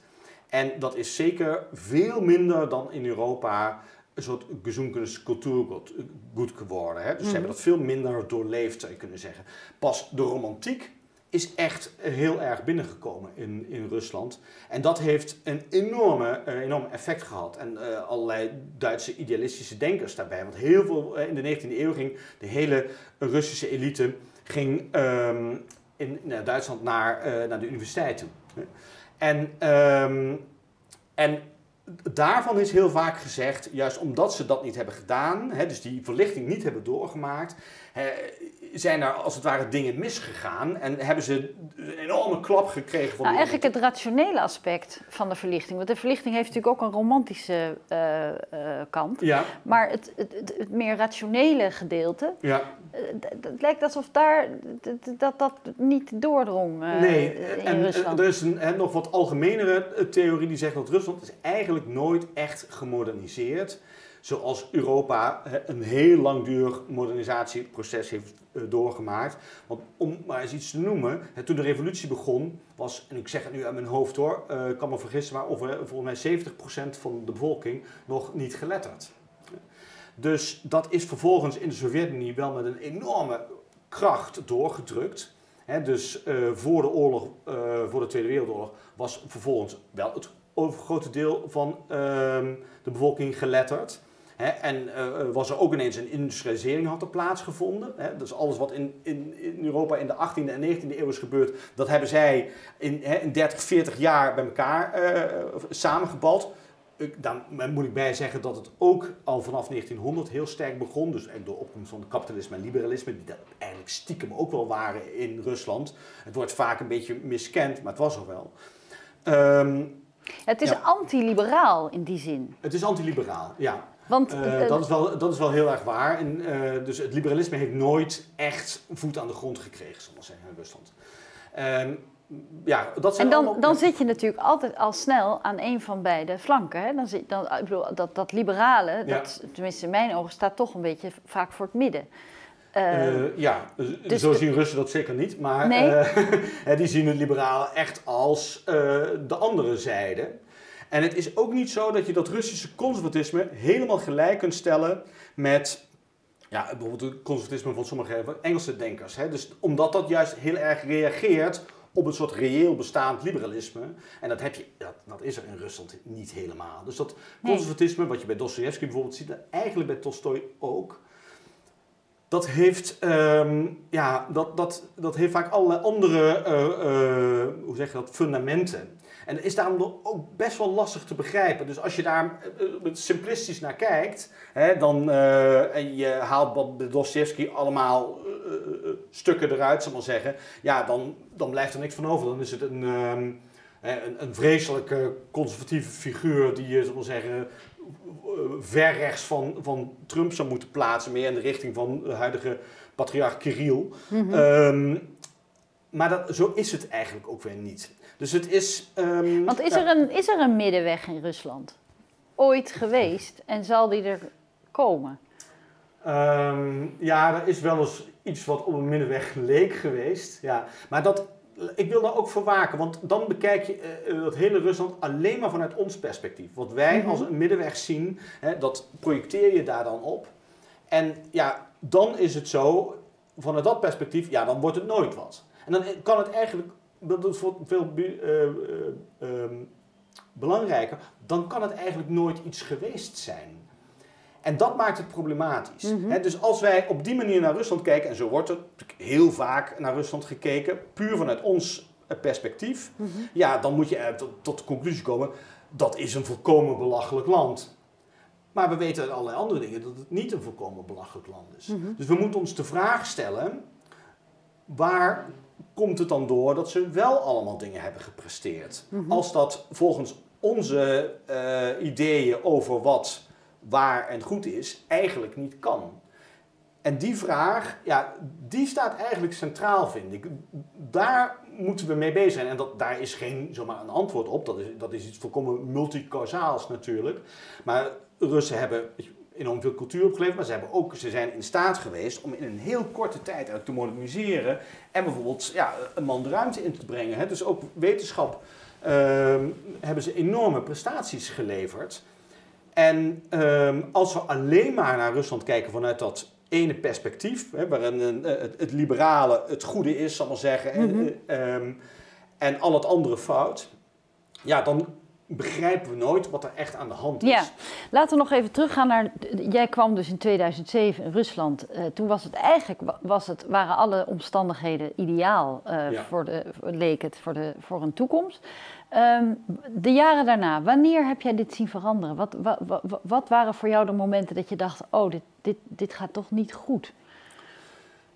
En dat is zeker veel minder dan in Europa een soort gezonken cultuurgoed geworden. Hè? Dus ze hebben mhm. dat veel minder doorleefd, zou je kunnen zeggen. Pas de romantiek is echt heel erg binnengekomen in, in Rusland. En dat heeft een enorme, enorm effect gehad. En uh, allerlei Duitse idealistische denkers daarbij. Want heel veel, uh, in de 19e eeuw ging de hele Russische elite ging, um, in, Duitsland naar, naar de universiteit toe. En, um, en daarvan is heel vaak gezegd, juist omdat ze dat niet hebben gedaan, hè, dus die verlichting niet hebben doorgemaakt, zijn er als het ware dingen misgegaan en hebben ze een enorme klap gekregen. Van nou, eigenlijk het rationele aspect van de verlichting. Want de verlichting heeft natuurlijk ook een romantische uh, uh, kant. Ja. Maar het, het, het, meer rationele gedeelte, ja. Uh, het lijkt alsof daar dat, dat niet doordrong nee, in en, Rusland. er is een hè, nog wat algemenere theorie die zegt dat Rusland is eigenlijk nooit echt gemoderniseerd zoals Europa een heel langdurig modernisatieproces heeft eh, doorgemaakt. Want om maar eens iets te noemen, toen de revolutie begon, was, en ik zeg het nu uit mijn hoofd hoor, eh, ik kan me vergissen, maar over volgens mij 70% van de bevolking nog niet geletterd. Dus dat is vervolgens in de Sovjet-Unie wel met een enorme kracht doorgedrukt. dus voor de oorlog, voor de Tweede Wereldoorlog, was vervolgens wel het overgrote deel van uh, de bevolking geletterd. Hè, en uh, was er ook ineens een industrialisering had er plaatsgevonden. Hè, dus alles wat in, in, in, Europa in de 18e en 19e eeuw is gebeurd, dat hebben zij in, hè, in 30, 40 jaar bij elkaar uh, samengebald. Dan moet ik bij zeggen dat het ook al vanaf 1900 heel sterk begon. Dus door opkomst van kapitalisme en liberalisme, die dat eigenlijk stiekem ook wel waren in Rusland. Het wordt vaak een beetje miskend, maar het was er wel. Um, het is ja. antiliberaal in die zin. Het is antiliberaal, ja. Want, uh, dat, is wel, dat is wel heel erg waar. En, uh, dus het liberalisme heeft nooit echt voet aan de grond gekregen, zal ik zeggen, in Rusland. Um, ja, dat zijn en dan, allemaal... dan zit je natuurlijk altijd al snel aan een van beide flanken. Hè? Dan zit, dan, ik bedoel, dat, dat liberale, ja. dat, tenminste in mijn ogen, staat toch een beetje vaak voor het midden. Uh, ja, dus zo zien Russen dat zeker niet. Maar nee? die zien het liberale echt als de andere zijde. En het is ook niet zo dat je dat Russische conservatisme helemaal gelijk kunt stellen met ja, bijvoorbeeld het conservatisme van sommige Engelse denkers. Hè? Dus omdat dat juist heel erg reageert op een soort reëel bestaand liberalisme. En dat, heb je, dat, dat is er in Rusland niet helemaal. Dus dat conservatisme, wat je bij Dostoevsky bijvoorbeeld ziet, eigenlijk bij Tolstoy ook. Dat heeft, um, ja, dat, dat, dat heeft vaak allerlei andere, uh, uh, hoe zeg je dat, fundamenten. En is daarom ook best wel lastig te begrijpen. Dus als je daar uh, simplistisch naar kijkt, hè, dan, uh, en je haalt bij Dostoevsky allemaal uh, stukken eruit, zal ik maar zeggen, ja, dan, dan blijft er niks van over. Dan is het een, um, een, een, vreselijke conservatieve figuur die je, zal maar zeggen, ver rechts van, van Trump zou moeten plaatsen, meer in de richting van de huidige patriarch Kirill. Mm -hmm. um, maar dat, zo is het eigenlijk ook weer niet. Dus het is. Um, Want is, er een, is er een middenweg in Rusland? Ooit geweest en zal die er komen? Um, ja, er is wel eens iets wat op een middenweg leek geweest. Ja. Maar dat, ik wil daar ook voor waken, want dan bekijk je uh, dat hele Rusland alleen maar vanuit ons perspectief. Wat wij mm -hmm. als een middenweg zien, hè, dat projecteer je daar dan op. En ja, dan is het zo, vanuit dat perspectief, ja, dan wordt het nooit wat. En dan kan het eigenlijk dat is veel uh, um, belangrijker, dan kan het eigenlijk nooit iets geweest zijn. En dat maakt het problematisch. Mm -hmm. dus als wij op die manier naar Rusland kijken, en zo wordt er heel vaak naar Rusland gekeken, puur vanuit ons perspectief, mm -hmm. ja, dan moet je tot, tot de conclusie komen, dat is een volkomen belachelijk land. Maar we weten uit allerlei andere dingen dat het niet een volkomen belachelijk land is. Mm -hmm. Dus we moeten ons de vraag stellen, waar komt het dan door dat ze wel allemaal dingen hebben gepresteerd. Mhm. Als dat volgens onze uh, ideeën over wat waar en goed is, eigenlijk niet kan. En die vraag, ja, die staat eigenlijk centraal, vind ik. Daar moeten we mee bezig zijn. En dat, daar is geen zomaar een antwoord op. Dat is, dat is iets volkomen multicausaals natuurlijk. Maar Russen hebben enorm veel cultuur opgeleverd, maar ze, hebben ook, ze zijn in staat geweest om in een heel korte tijd te moderniseren en bijvoorbeeld ja, een man de ruimte in te brengen. Hè. Dus ook wetenschap uh, hebben ze enorme prestaties geleverd. En uh, als we alleen maar naar Rusland kijken vanuit dat ene perspectief, hè, waarin een, het, het, liberale het goede is, zal ik maar zeggen, mm -hmm. en, um, en al het andere fout, ja, dan begrijpen we nooit wat er echt aan de hand is. Ja, laten we nog even teruggaan naar. Jij kwam dus in 2007 in Rusland. Uh, toen was het eigenlijk was het, waren alle omstandigheden ideaal uh, ja. voor de, leek het voor, de, voor een toekomst. Um, de jaren daarna, wanneer heb jij dit zien veranderen? Wat, wat, wat, wat, waren voor jou de momenten dat je dacht: oh, dit, dit, dit gaat toch niet goed?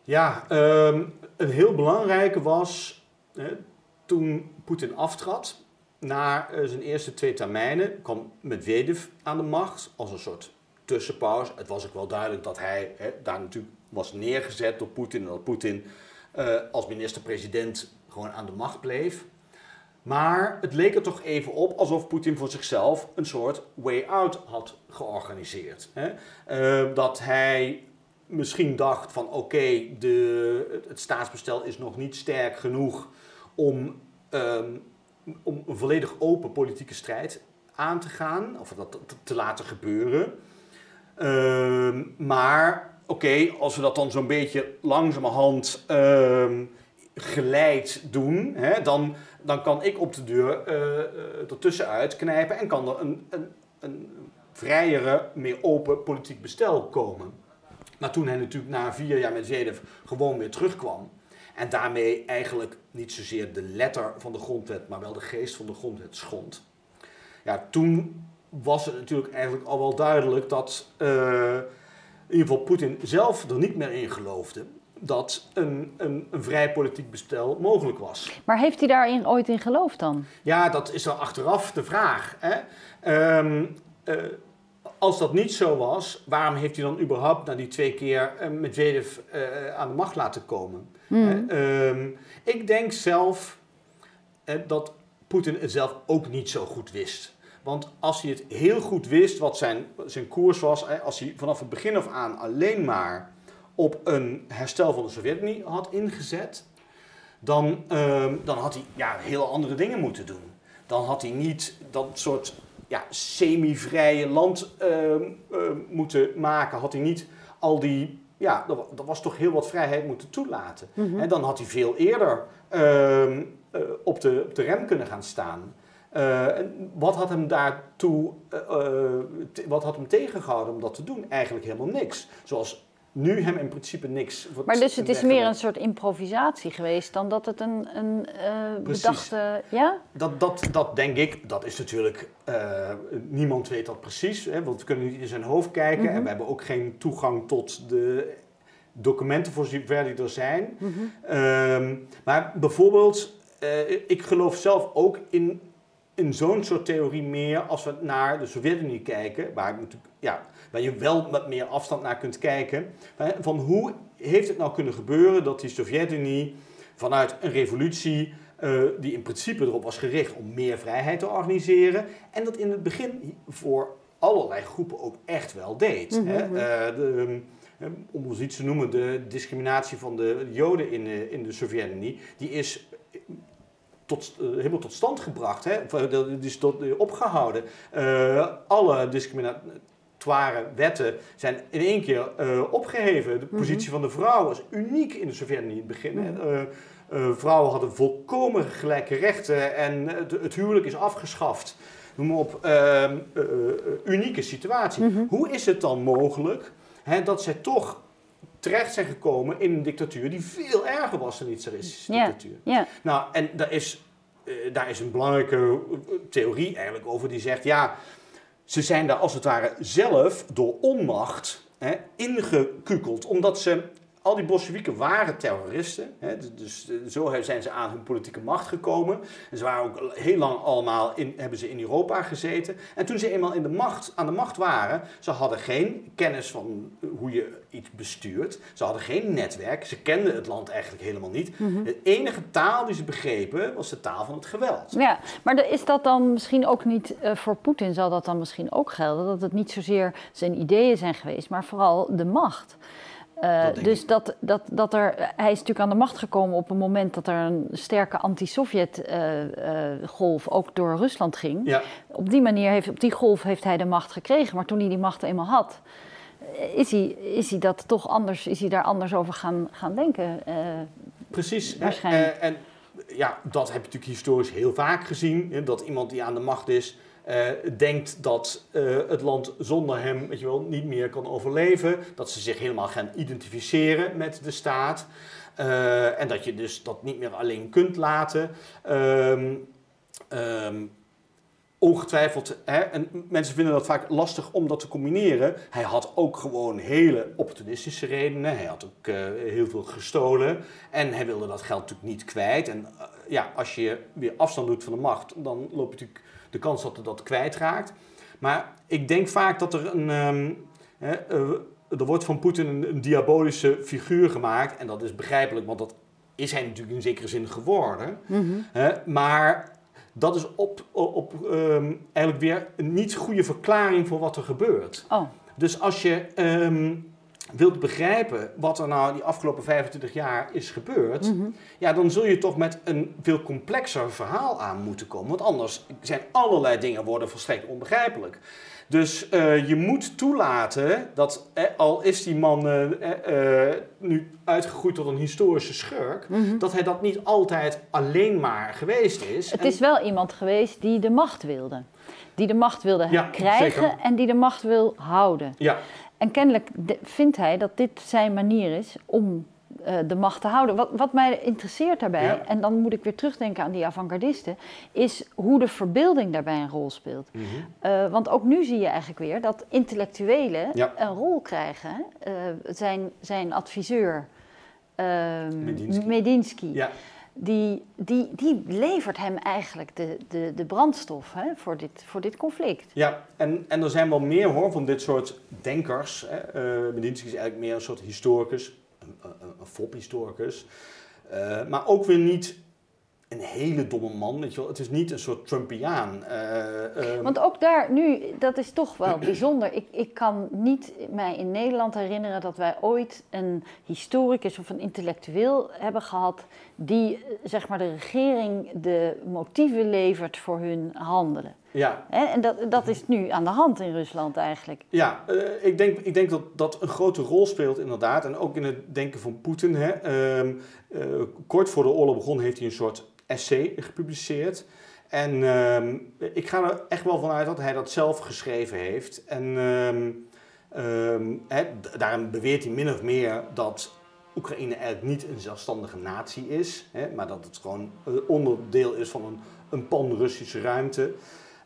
Ja, um, een heel belangrijke was toen Poetin aftrad na uh, zijn eerste twee termijnen kwam Medvedev aan de macht als een soort tussenpauze. Het was ook wel duidelijk dat hij hè, daar natuurlijk was neergezet door Poetin en dat Poetin uh, als minister-president gewoon aan de macht bleef. Maar het leek er toch even op alsof Poetin voor zichzelf een soort way out had georganiseerd. Hè? Uh, dat hij misschien dacht van oké, het staatsbestel is nog niet sterk genoeg om um, om een volledig open politieke strijd aan te gaan, of dat te laten gebeuren. Uh, maar oké, als we dat dan zo'n beetje langzamerhand uh, geleid doen, hè, dan, dan kan ik op de deur uh, ertussen uitknijpen en kan er een, een, een vrijere, meer open politiek bestel komen. Maar toen hij natuurlijk na vier jaar met Zedev gewoon weer terugkwam. En daarmee eigenlijk niet zozeer de letter van de grondwet, maar wel de geest van de grondwet schond. Ja, toen was het natuurlijk eigenlijk al wel duidelijk dat uh, in ieder geval Poetin zelf er niet meer in geloofde dat een, een, een, vrij politiek bestel mogelijk was. Maar heeft hij daarin ooit in geloofd dan? Ja, dat is dan achteraf de vraag. Hè? Um, als dat niet zo was, waarom heeft hij dan überhaupt na die twee keer uh, Medvedev uh, aan de macht laten komen? Hmm. Ehm, ik denk zelf dat Poetin het zelf ook niet zo goed wist. Want als hij het heel goed wist wat zijn, zijn koers was, als hij vanaf het begin af aan alleen maar op een herstel van de Sovjet-Unie had ingezet, dan, ehm, dan had hij ja, heel andere dingen moeten doen. Dan had hij niet dat soort ja, semi-vrije land ehm, ehm, moeten maken. Had hij niet al die. Ja, er, was toch heel wat vrijheid moeten toelaten. En mhm. dan had hij veel eerder uh, op, de, op de rem kunnen gaan staan. Uh, wat had hem daartoe, uh, wat had hem tegengehouden om dat te doen? Eigenlijk helemaal niks. Zoals nu hem in principe niks. Maar dus het is meer een soort improvisatie geweest dan dat het een, een uh, bedachte. Ja? Dat, dat, dat denk ik, dat is natuurlijk. Uh, niemand weet dat precies, hè, want we kunnen niet in zijn hoofd kijken en mhm. we hebben ook geen toegang tot de documenten voor zover die er zijn. Mm -hmm. maar bijvoorbeeld, uh, ik geloof zelf ook in in zo'n soort theorie meer als we naar de Sovjet-Unie kijken, waar, ja, waar je wel met meer afstand naar kunt kijken. Van hoe heeft het nou kunnen gebeuren dat die Sovjet-Unie vanuit een revolutie, uh, die in principe erop was gericht om meer vrijheid te organiseren, en dat in het begin voor allerlei groepen ook echt wel deed. hè? Uh, de, om ons iets te noemen, de discriminatie van de Joden in de, in de Sovjet-Unie, die is tot, uh, helemaal tot stand gebracht. Hè? Die is tot, uh, opgehouden. Uh, alle discriminatoire wetten zijn in één keer opgeheven. De positie mhm. van de vrouw was uniek in de Sovjet-Unie in het begin. Mm vrouwen hadden volkomen gelijke rechten en het huwelijk is afgeschaft. Noem maar op, ehm, unieke situatie. Mhm. Hoe is het dan mogelijk hè, dat zij toch terecht zijn gekomen in een dictatuur die veel erger was dan die tsaristische dictatuur. Ja. Nou, en daar is, daar is een belangrijke eh, theorie eigenlijk over die zegt, ja, ze zijn daar als het ware zelf door onmacht hè, ingekukeld, omdat ze al die Bolsjewieken waren terroristen. Hè, dus, dus eh, zo zijn ze aan hun politieke macht gekomen. En ze waren ook heel lang allemaal in, hebben ze in Europa gezeten. En toen ze eenmaal in de macht, aan de macht waren, ze hadden geen kennis van hoe je iets bestuurt. Ze hadden geen netwerk. Ze kenden het land eigenlijk helemaal niet. Mhm. De enige taal die ze begrepen was de taal van het geweld. Ja, maar is dat dan misschien ook niet, uh, voor Poetin zal dat dan misschien ook gelden, dat het niet zozeer zijn ideeën zijn geweest, maar vooral de macht. Uh, dus dat, dat, dat er, hij is natuurlijk aan de macht gekomen op een moment dat er een sterke anti-Sovjet-golf uh, uh, ook door Rusland ging. Ja. Op die manier heeft, op die golf heeft hij de macht gekregen. Maar toen hij die macht eenmaal had, is hij, is hij dat toch anders, is hij daar anders over gaan, gaan denken. Precies. Waarschijnlijk. en ja, dat heb je natuurlijk historisch heel vaak gezien. Dat iemand die aan de macht is, uh, denkt dat uh, het land zonder hem weet je wel, niet meer kan overleven. Dat ze zich helemaal gaan identificeren met de staat. Uh, en dat je dus dat niet meer alleen kunt laten. Um, um, ongetwijfeld, en mensen vinden dat vaak lastig om dat te combineren. Hij had ook gewoon hele opportunistische redenen. Hij had ook heel veel gestolen. En hij wilde dat geld natuurlijk niet kwijt. En ja, als je weer afstand doet van de macht, dan loop je natuurlijk de kans dat hij dat kwijtraakt. Maar ik denk vaak dat er een. Um, hè, uh, er wordt van Poetin een, een, diabolische figuur gemaakt. En dat is begrijpelijk, want dat is hij natuurlijk in zekere zin geworden. Mm maar dat is op, op um, eigenlijk weer een niet goede verklaring voor wat er gebeurt. Oh. Dus als je um, wilt begrijpen wat er nou die afgelopen 25 jaar is gebeurd, mhm. ja, dan zul je toch met een veel complexer verhaal aan moeten komen. Want anders zijn allerlei dingen worden volstrekt onbegrijpelijk. Dus uh, je moet toelaten dat, eh, al is die man uh, nu uit uitgegroeid tot een historische schurk, Mhm. dat hij dat niet altijd alleen maar geweest is. Het En- is wel iemand geweest die de macht wilde. Die de macht wilde Ja, krijgen zeker. en die de macht wil houden. Ja, En kennelijk vindt hij dat dit zijn manier is om eh, de macht te houden. Wat, wat mij interesseert daarbij, Ja. en dan moet ik weer terugdenken aan die avant-gardisten, is hoe de verbeelding daarbij een rol speelt. Mhm. Eh, want ook nu zie je eigenlijk weer dat intellectuelen Ja. een rol krijgen. Eh, zijn, zijn adviseur, ehm, Medinsky. Medinsky, ja. Die, die, die levert hem eigenlijk de, de, de brandstof hè, voor, dit, voor dit conflict. Ja, en, en er zijn wel meer hoor van dit soort denkers. Hè. Eh, Medinsky is eigenlijk meer een soort historicus, een, een, een fophistoricus. Eh, maar ook weer niet een hele domme man, weet je wel. Het is niet een soort Trumpiaan. Eh, ehm, Want ook daar nu, dat is toch wel bijzonder. Ik, ik kan niet mij in Nederland herinneren dat wij ooit een historicus of een intellectueel hebben gehad die eh, zeg maar de regering de motieven levert voor hun handelen. ja, Hè? En dat, dat is nu aan de hand in Rusland eigenlijk. Ja, eh, ik, denk, ik denk dat dat een grote rol speelt inderdaad. En ook in het denken van Poetin. Hè. Ehm, eh, kort voor de oorlog begon heeft hij een soort essay gepubliceerd. En ehm, ik ga er echt wel vanuit dat hij dat zelf geschreven heeft. En ehm, daarin beweert hij min of meer dat Oekraïne eigenlijk niet een zelfstandige natie is. Hè, maar dat het gewoon eh, onderdeel is van een, een pan-Russische ruimte.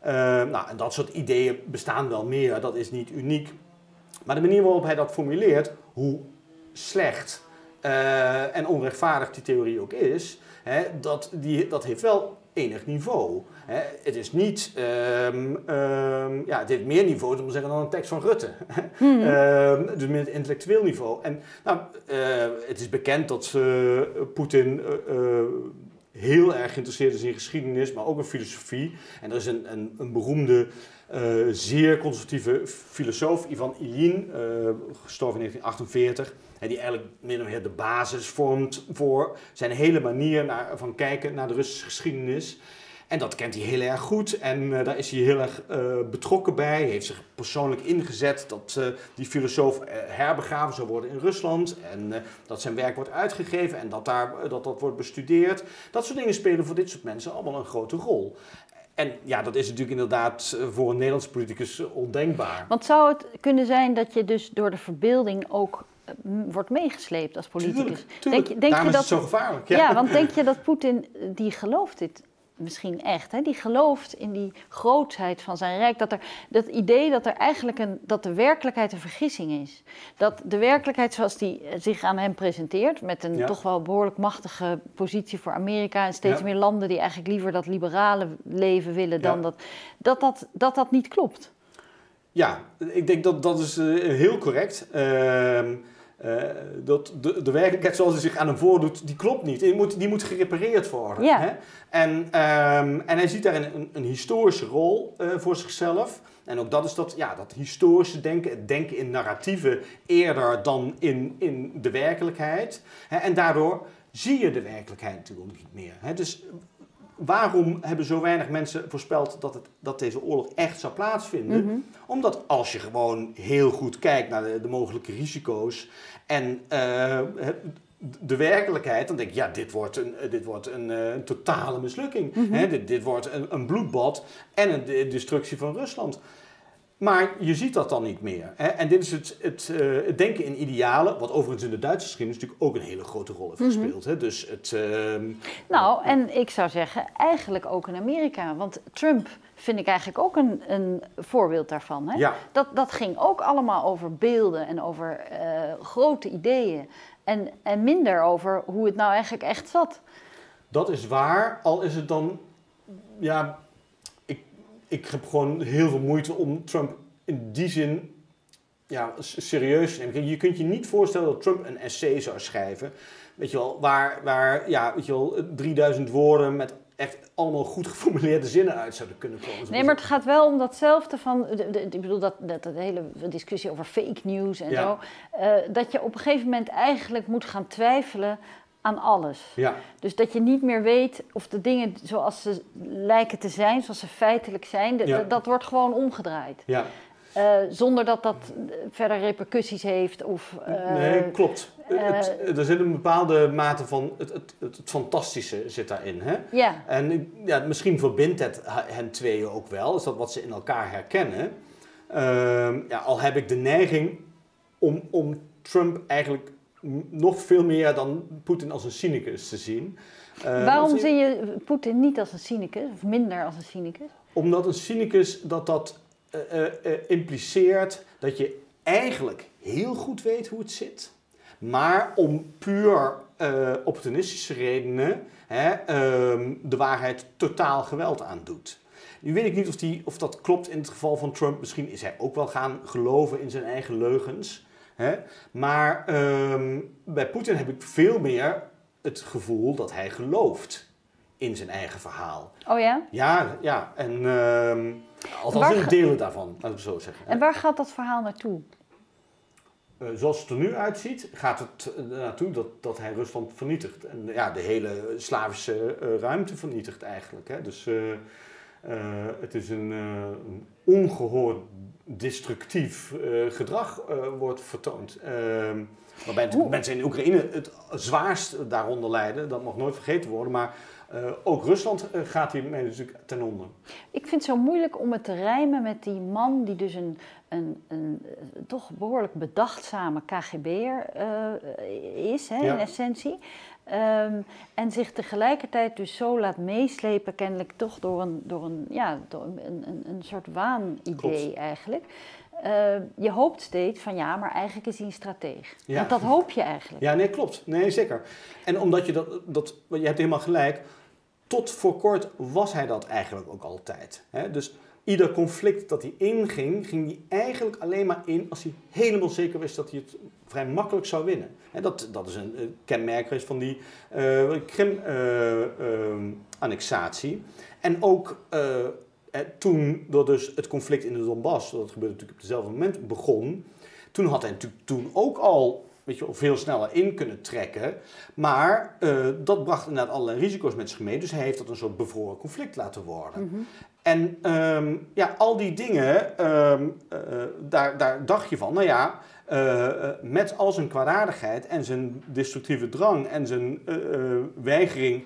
Eh, nou, en dat soort ideeën bestaan wel meer, dat is niet uniek. Maar de manier waarop hij dat formuleert, hoe slecht eh, en onrechtvaardig die theorie ook is, hè, dat, die, dat heeft wel enig niveau. Hè. Het is niet, ehm, ehm, ja, het heeft meer niveau om te zeggen dan een tekst van Rutte. Ehm, dus met intellectueel niveau. En nou, eh, het is bekend dat eh, Poetin eh, heel erg geïnteresseerd is in geschiedenis, maar ook in filosofie. En er is een, een, een beroemde, eh, zeer conservatieve filosoof, Ivan Ilyin, eh, gestorven in 1948. hè, die eigenlijk min of meer de basis vormt voor zijn hele manier naar, van kijken naar de Russische geschiedenis. En dat kent hij heel erg goed en eh, daar is hij heel erg betrokken bij. Hij heeft zich persoonlijk ingezet dat die filosoof herbegraven zou worden in Rusland. En dat zijn werk wordt uitgegeven en dat, daar, dat dat wordt bestudeerd. Dat soort dingen spelen voor dit soort mensen allemaal een grote rol. En ja, dat is natuurlijk inderdaad eh, voor een Nederlandse politicus eh, ondenkbaar. Want zou het kunnen zijn dat je dus door de verbeelding ook eh, wordt meegesleept als politicus? Tuurlijk, tuurlijk. Denk je- denk Daarom je is het dat- zo gevaarlijk. Ja. want denk je dat Poetin, die gelooft dit misschien echt, hè? die gelooft in die grootheid van zijn rijk, dat er dat idee dat er eigenlijk een, dat de werkelijkheid een vergissing is. Dat de werkelijkheid zoals die eh, zich aan hem presenteert, met een Ja. toch wel behoorlijk machtige positie voor Amerika en steeds Ja. meer landen die eigenlijk liever dat liberale leven willen dan Ja. dat, dat, dat, dat dat niet klopt. Ja, ik denk dat dat is eh, heel correct. Ehm eh, dat de, de werkelijkheid zoals hij zich aan hem voordoet, die klopt niet. Die moet, die moet gerepareerd worden. Ja. Hè? En, ehm, en hij ziet daarin een, een historische rol eh, voor zichzelf. En ook dat is dat, ja, dat historische denken, het denken in narratieven eerder dan in, in de werkelijkheid. Hè? En daardoor zie je de werkelijkheid natuurlijk niet meer. Hè? Dus waarom hebben zo weinig mensen voorspeld dat, het, dat deze oorlog echt zou plaatsvinden? Mhm. Omdat als je gewoon heel goed kijkt naar de, de mogelijke risico's en eh, de werkelijkheid, dan denk je, ja, dit wordt een, dit wordt een, eh, een totale mislukking. Mhm. Dit, dit wordt een, een bloedbad en een de- destructie van Rusland. Maar je ziet dat dan niet meer. Hè? En dit is het, het, eh, het denken in idealen, wat overigens in de Duitse geschiedenis natuurlijk ook een hele grote rol heeft Mhm. gespeeld. Hè? Dus het, ehm, Nou, en ik zou zeggen, eigenlijk ook in Amerika. Want Trump vind ik eigenlijk ook een, een voorbeeld daarvan. Hè? ja, Dat, dat ging ook allemaal over beelden en over eh, grote ideeën. En, en minder over hoe het nou eigenlijk echt zat. Dat is waar, al is het dan, ja, ik, heb gewoon heel veel moeite om Trump in die zin ja, serieus te nemen. Je kunt je niet voorstellen dat Trump een essay zou schrijven, weet je wel, waar, waar ja, weet je wel, 3000 woorden met echt allemaal goed geformuleerde zinnen uit zouden kunnen komen. Nee, maar het gaat wel om datzelfde van, de, de- ik bedoel, dat, dat, dat hele discussie over fake news en Ja. zo. eh, dat je op een gegeven moment eigenlijk moet gaan twijfelen aan alles. Ja, Dus dat je niet meer weet of de dingen zoals ze lijken te zijn, zoals ze feitelijk zijn, Ja. dat wordt gewoon omgedraaid. ja. Uh, zonder dat dat verder repercussies heeft of... Uh, nee, klopt. Het, er zit een bepaalde mate van... Het, het, het, fantastische zit daarin. Hè? Ja. En ja, misschien verbindt het hen tweeën ook wel. Is dat wat ze in elkaar herkennen. Ehm, ja, al heb ik de neiging om, om Trump eigenlijk nog veel meer dan Poetin als een cynicus te zien. Uh, Waarom zie je Poetin niet als een cynicus, of minder als een cynicus? Omdat een cynicus dat dat uh, uh, impliceert dat je eigenlijk heel goed weet hoe het zit, maar om puur opportunistische redenen hè, ehm, de waarheid totaal geweld aandoet. Nu weet ik niet of, die, of dat klopt in het geval van Trump. Misschien is hij ook wel gaan geloven in zijn eigen leugens. Hè? Maar um, bij Poetin heb ik veel meer het gevoel dat hij gelooft in zijn eigen verhaal. Oh ja? Ja, ja. En uh, althans in delen daarvan, laten we zo zeggen. En waar gaat dat verhaal naartoe? Uh, zoals het er nu uitziet, gaat het uh, naartoe dat, dat hij Rusland vernietigt. En ja, de hele Slavische uh, ruimte vernietigt eigenlijk. Hè? Dus het is een, een ongehoord destructief gedrag wordt vertoond. Ehm, Waarbij mensen in Oekraïne het zwaarst daaronder lijden, dat mag nooit vergeten worden. Maar uh, ook Rusland gaat hiermee natuurlijk ten onder. Ik vind het zo moeilijk om het te rijmen met die man die dus een, een, een eh, toch behoorlijk bedachtzame KGB'er is, hè, in essentie. Um, en zich tegelijkertijd dus zo laat meeslepen, kennelijk toch door een, door een, ja, door een, een, een soort waanidee eigenlijk. Uh, je hoopt steeds van ja, maar eigenlijk is hij een strateeg. Ja. Want dat hoop je eigenlijk. Ja, nee, klopt. Nee, zeker. En omdat je dat, dat je hebt helemaal gelijk, tot voor kort was hij dat eigenlijk ook altijd. Hè? Dus ieder conflict dat hij inging, ging hij eigenlijk alleen maar in als hij helemaal zeker wist dat hij het vrij makkelijk zou winnen. En dat, dat is een, kenmerk van die uh, Krim-annexatie. Uh, en ook toen door dus het conflict in de Donbass, dat gebeurde natuurlijk op hetzelfde moment, begon, toen had hij natuurlijk toen ook al weet je, veel sneller in kunnen trekken. Maar dat bracht inderdaad allerlei risico's met zich mee. Dus hij heeft dat een soort bevroren conflict laten worden. -hmm. En um, ja, al die dingen, um, uh, daar, daar dacht je van, nou ja, uh, met al zijn kwaadaardigheid en zijn destructieve drang en zijn weigering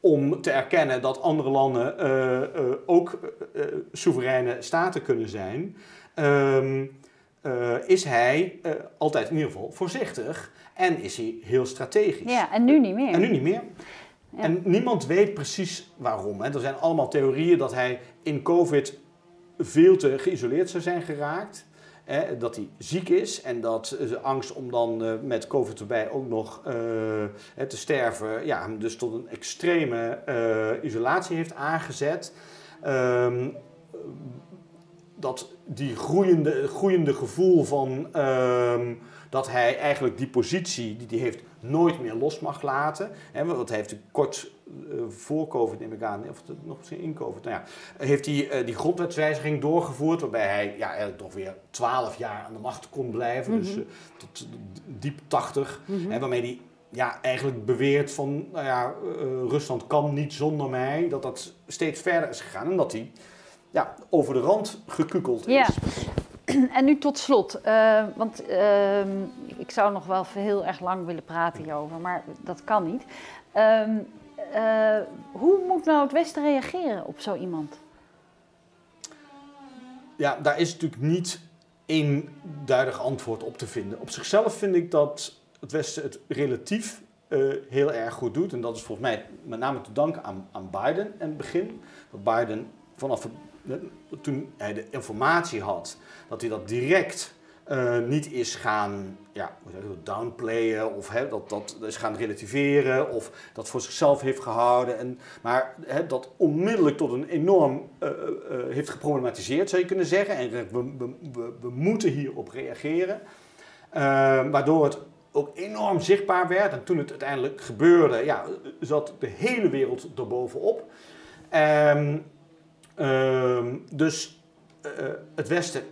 om te erkennen dat andere landen ook soevereine staten kunnen zijn, um, is hij altijd in ieder geval voorzichtig en is hij heel strategisch. Ja, en nu niet meer. En nu niet meer. En niemand weet precies waarom. Hè. Er zijn allemaal theorieën dat hij in COVID veel te geïsoleerd zou zijn geraakt dat hij ziek is en dat de angst om dan uh, met COVID erbij ook nog uh, te sterven, ja, hem dus tot een extreme uh, isolatie heeft aangezet. Um, dat die groeiende, groeiende gevoel van um, dat hij eigenlijk die positie die hij heeft nooit meer los mag laten. Hè, want hij heeft kort uh, voor COVID, neem ik aan, of nog misschien in COVID, nou ja, heeft hij uh, die grondwetswijziging doorgevoerd, waarbij hij ja, eigenlijk toch weer 12 jaar aan de macht kon blijven, mm -hmm. dus uh, tot diep 80, mm -hmm. waarmee hij ja, eigenlijk beweert van, nou ja, Rusland kan niet zonder mij, dat dat steeds verder is gegaan en dat hij ja, over de rand gekukeld is. Ja. En nu tot slot, uh, want uh, ik zou nog wel heel erg lang willen praten hierover, maar dat kan niet. Uh, hoe moet nou het Westen reageren op zo iemand? Ja, daar is natuurlijk niet één duidelijk antwoord op te vinden. Op zichzelf vind ik dat het Westen het relatief uh, heel erg goed doet. En dat is volgens mij met name te danken aan, aan Biden in het begin. Dat Biden vanaf het toen hij de informatie had, dat hij dat direct uh, niet is gaan ja, downplayen of hè, dat, dat is gaan relativeren of dat voor zichzelf heeft gehouden. En, maar hè, dat onmiddellijk tot een enorm uh, uh, heeft geproblematiseerd, zou je kunnen zeggen. En we, we, we, moeten hierop reageren. waardoor het ook enorm zichtbaar werd. En toen het uiteindelijk gebeurde, ja, zat de hele wereld erbovenop. Ehm, dus uh, het Westen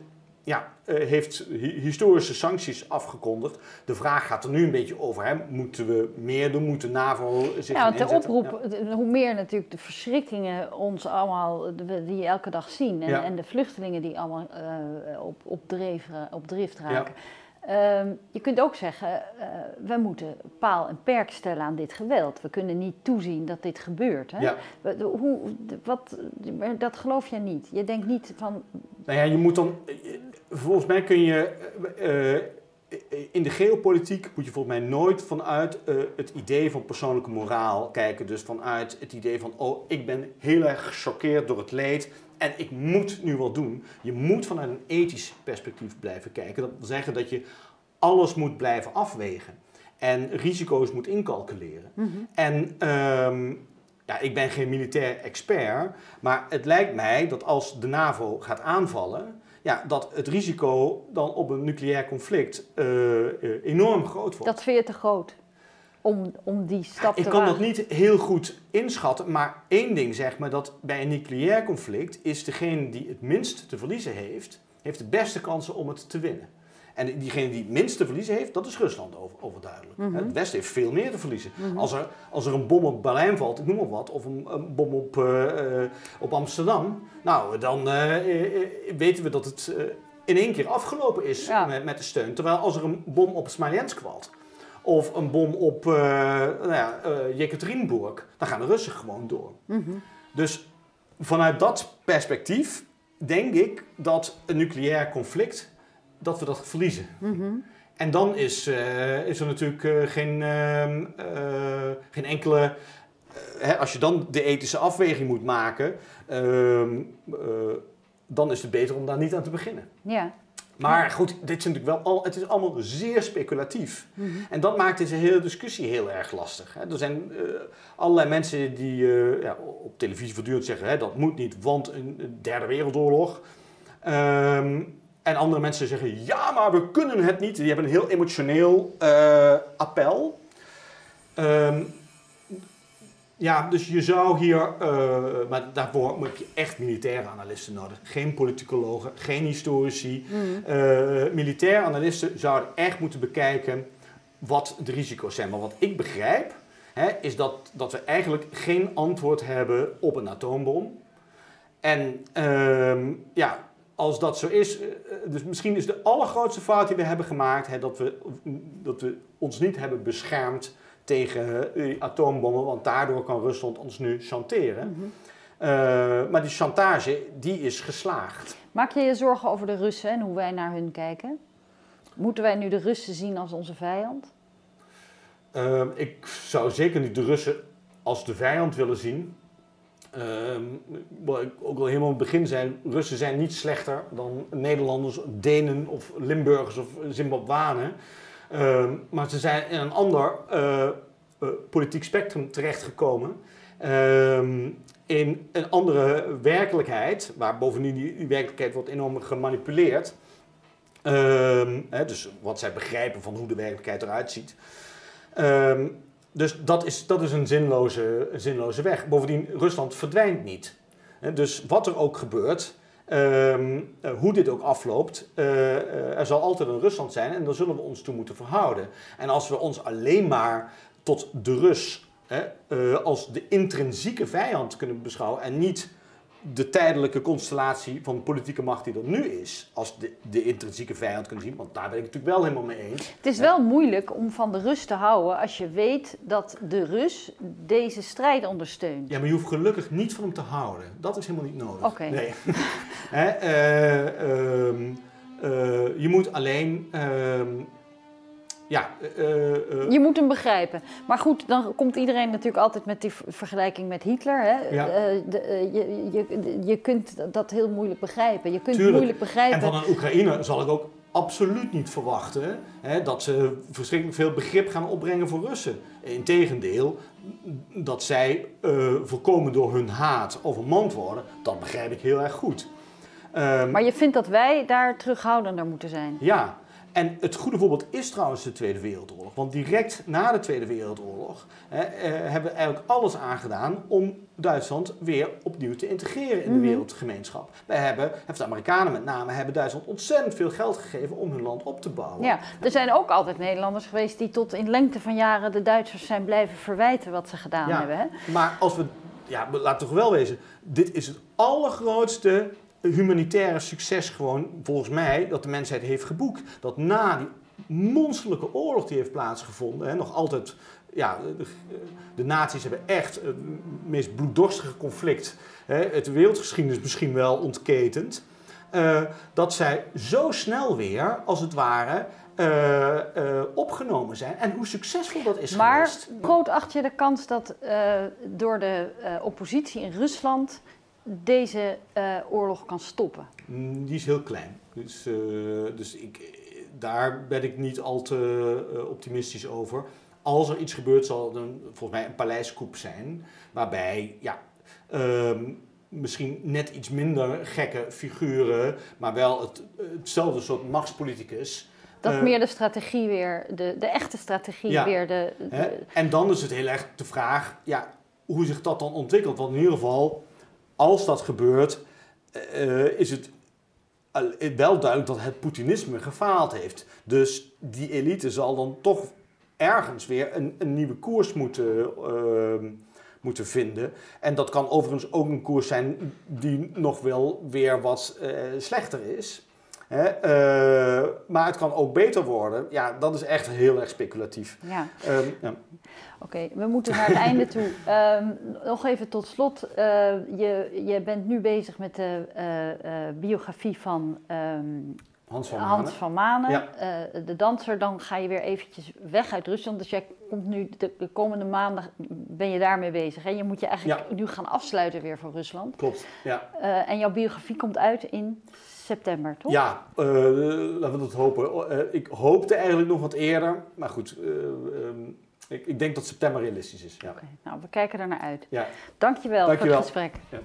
ja, uh, heeft historische sancties afgekondigd. De vraag gaat er nu een beetje over. Hè? Moeten we meer doen? Moet de NAVO zich Ja, want de oproep, hoe meer natuurlijk de verschrikkingen ons allemaal, die je elke dag zien. En, en de vluchtelingen die allemaal uh, op, op, dreef, op drift raken. Ehm, je kunt ook zeggen, uh, we moeten paal en perk stellen aan dit geweld. We kunnen niet toezien dat dit gebeurt. Hè? Ja. Hoe, wat, dat geloof jij niet. Je denkt niet van... Nou ja, je moet dan... Volgens mij kun je... Uh, in de geopolitiek moet je volgens mij nooit vanuit het idee van persoonlijke moraal kijken. Dus vanuit het idee van, oh, ik ben heel erg gechoqueerd door het leed en ik moet nu wat doen. Je moet vanuit een ethisch perspectief blijven kijken. Dat wil zeggen dat je alles moet blijven afwegen. En risico's moet incalculeren. Mhm. En ehm, ja, ik ben geen militair expert, maar het lijkt mij dat als de NAVO gaat aanvallen, ja, dat het risico dan op een nucleair conflict uh, enorm groot wordt. Dat vind je te groot? Om, om die stap ja, te Ik kan dat niet heel goed inschatten, maar één ding zeg maar, dat bij een nucleair conflict is degene die het minst te verliezen heeft, heeft de beste kansen om het te winnen. En diegene die het minst te verliezen heeft, dat is Rusland over, overduidelijk. Mhm. Het Westen heeft veel meer te verliezen. Mhm. als, er, als er een bom op Berlijn valt, ik noem maar wat, of een, een bom op, uh, op Amsterdam, nou, dan uh, weten we dat het in één keer afgelopen is met, met, de steun. Terwijl als er een bom op Smolensk valt, of een bom op uh, nou ja, uh, dan gaan de Russen gewoon door. Mhm. Dus vanuit dat perspectief denk ik dat een nucleair conflict, dat we dat verliezen. Mhm. En dan is, uh, is er natuurlijk geen, ehm, geen enkele... Hè, als je dan de ethische afweging moet maken, ehm, dan is het beter om daar niet aan te beginnen. Ja. Maar goed, dit is natuurlijk wel al, het is allemaal zeer speculatief. Mhm. En dat maakt deze hele discussie heel erg lastig. Hè. Er zijn uh, allerlei mensen die uh, ja, op televisie voortdurend zeggen: hè, dat moet niet, want een derde wereldoorlog. Um, en andere mensen zeggen: ja, maar we kunnen het niet. Die hebben een heel emotioneel uh, appel. Um, ja, dus je zou hier, uh, maar daarvoor moet je echt militaire analisten nodig. Geen politicologen, geen historici. Mm. Uh, militaire analisten zouden echt moeten bekijken wat de risico's zijn. Maar wat ik begrijp, hè, is dat, dat we eigenlijk geen antwoord hebben op een atoombom. En uh, ja, als dat zo is, eh, dus misschien is de allergrootste fout die we hebben gemaakt, hè, dat, we, dat we ons niet hebben beschermd tegen uh, atoombommen, want daardoor kan Rusland ons nu chanteren. Mhm. Eh, maar die chantage, die is geslaagd. Maak je je zorgen over de Russen en hoe wij naar hun kijken? Moeten wij nu de Russen zien als onze vijand? Ehm, ik zou zeker niet de Russen als de vijand willen zien. Uh, wat ik ook al helemaal in het begin zei, Russen zijn niet slechter dan Nederlanders, Denen of Limburgers of Zimbabwanen. Ehm, maar ze zijn in een ander uh, politiek spectrum terechtgekomen. Uh, in een andere werkelijkheid, waar bovendien die, werkelijkheid wordt enorm gemanipuleerd. Ehm, hè, dus wat zij begrijpen van hoe de werkelijkheid eruit ziet. dus dat is, dat is een zinloze, zinloze weg. Bovendien, Rusland verdwijnt niet. Dus wat er ook gebeurt, Ehm, eh, hoe dit ook afloopt, uh, er zal altijd een Rusland zijn en daar zullen we ons toe moeten verhouden. En als we ons alleen maar tot de Rus als de intrinsieke vijand kunnen beschouwen en niet de tijdelijke constellatie van politieke macht die er nu is, als de, de intrinsieke vijand kunnen zien, want daar ben ik het natuurlijk wel helemaal mee eens. Het is wel moeilijk om van de Rus te houden als je weet dat de Rus deze strijd ondersteunt. Ja, maar je hoeft gelukkig niet van hem te houden. Dat is helemaal niet nodig. Oké. Nee. Uh, uh, uh, je moet alleen ehm, ja, uh, uh, je moet hem begrijpen. Maar goed, dan komt iedereen natuurlijk altijd met die vergelijking met Hitler. Hè? Ja. Uh, de, je, je, je kunt dat heel moeilijk begrijpen. Je kunt moeilijk begrijpen. En van een Oekraïne zal ik ook absoluut niet verwachten hè, dat ze verschrikkelijk veel begrip gaan opbrengen voor Russen. Integendeel, dat zij voorkomen door hun haat overmand worden, dat begrijp ik heel erg goed. Um, maar je vindt dat wij daar terughoudender moeten zijn? Ja, En het goede voorbeeld is trouwens de Tweede Wereldoorlog. Want direct na de Tweede Wereldoorlog hè, eh, hebben we eigenlijk alles aangedaan om Duitsland weer opnieuw te integreren in de Mhm. wereldgemeenschap. Wij hebben, of de Amerikanen met name, hebben Duitsland ontzettend veel geld gegeven om hun land op te bouwen. Ja, er zijn ook altijd Nederlanders geweest die tot in lengte van jaren de Duitsers zijn blijven verwijten wat ze gedaan Ja. hebben. Hè? Maar als we, ja, we- laten we toch wel wezen, dit is het allergrootste humanitaire succes gewoon, volgens mij, dat de mensheid heeft geboekt. Dat na die monsterlijke oorlog die heeft plaatsgevonden, hè, nog altijd, ja, de, de naties hebben echt het meest bloeddorstige conflict, hè, het wereldgeschiedenis misschien wel ontketend, eh, dat zij zo snel weer, als het ware, eh, eh, opgenomen zijn. En hoe succesvol dat is Maar geweest. groot acht je de kans dat door de oppositie in Rusland deze eh, oorlog kan stoppen? Mm, Die is heel klein. Dus, eh, dus ik, daar ben ik niet al te eh, optimistisch over. Als er iets gebeurt, zal het een, volgens mij een paleiskoep zijn. Waarbij, ja, ehm, misschien net iets minder gekke figuren, maar wel het, hetzelfde soort machtspoliticus. Dat eh, meer de strategie weer, de, de echte strategie Ja. weer de... de-? En dan is het heel erg de vraag ja, hoe zich dat dan ontwikkelt. Want in ieder geval, als dat gebeurt, eh, is het wel duidelijk dat het Poetinisme gefaald heeft. Dus die elite zal dan toch ergens weer een, een nieuwe koers moeten, ehm, moeten vinden. En dat kan overigens ook een koers zijn die nog wel weer wat eh, slechter is. Hè? Eh, maar het kan ook beter worden. Ja, dat is echt heel erg speculatief. ja. Ehm, ja. Oké, we moeten naar het einde toe. Ehm, nog even tot slot. Eh, je, je bent nu bezig met de eh, biografie van ehm, Hans van Hans Manen. van Manen, Ja. de danser. Dan ga je weer eventjes weg uit Rusland. Dus jij komt nu de, de komende maanden ben je daarmee bezig. Hè? Je moet je eigenlijk nu gaan afsluiten weer voor Rusland. Klopt, ja. En jouw biografie komt uit in september, toch? Ja, eh, laten we dat hopen. Eh, ik hoopte eigenlijk nog wat eerder, maar goed, eh, ehm, ik, ik denk dat september realistisch is. Ja. Oké, nou, we kijken er naar uit. Ja. Dankjewel, Dankjewel. voor het gesprek. Ja.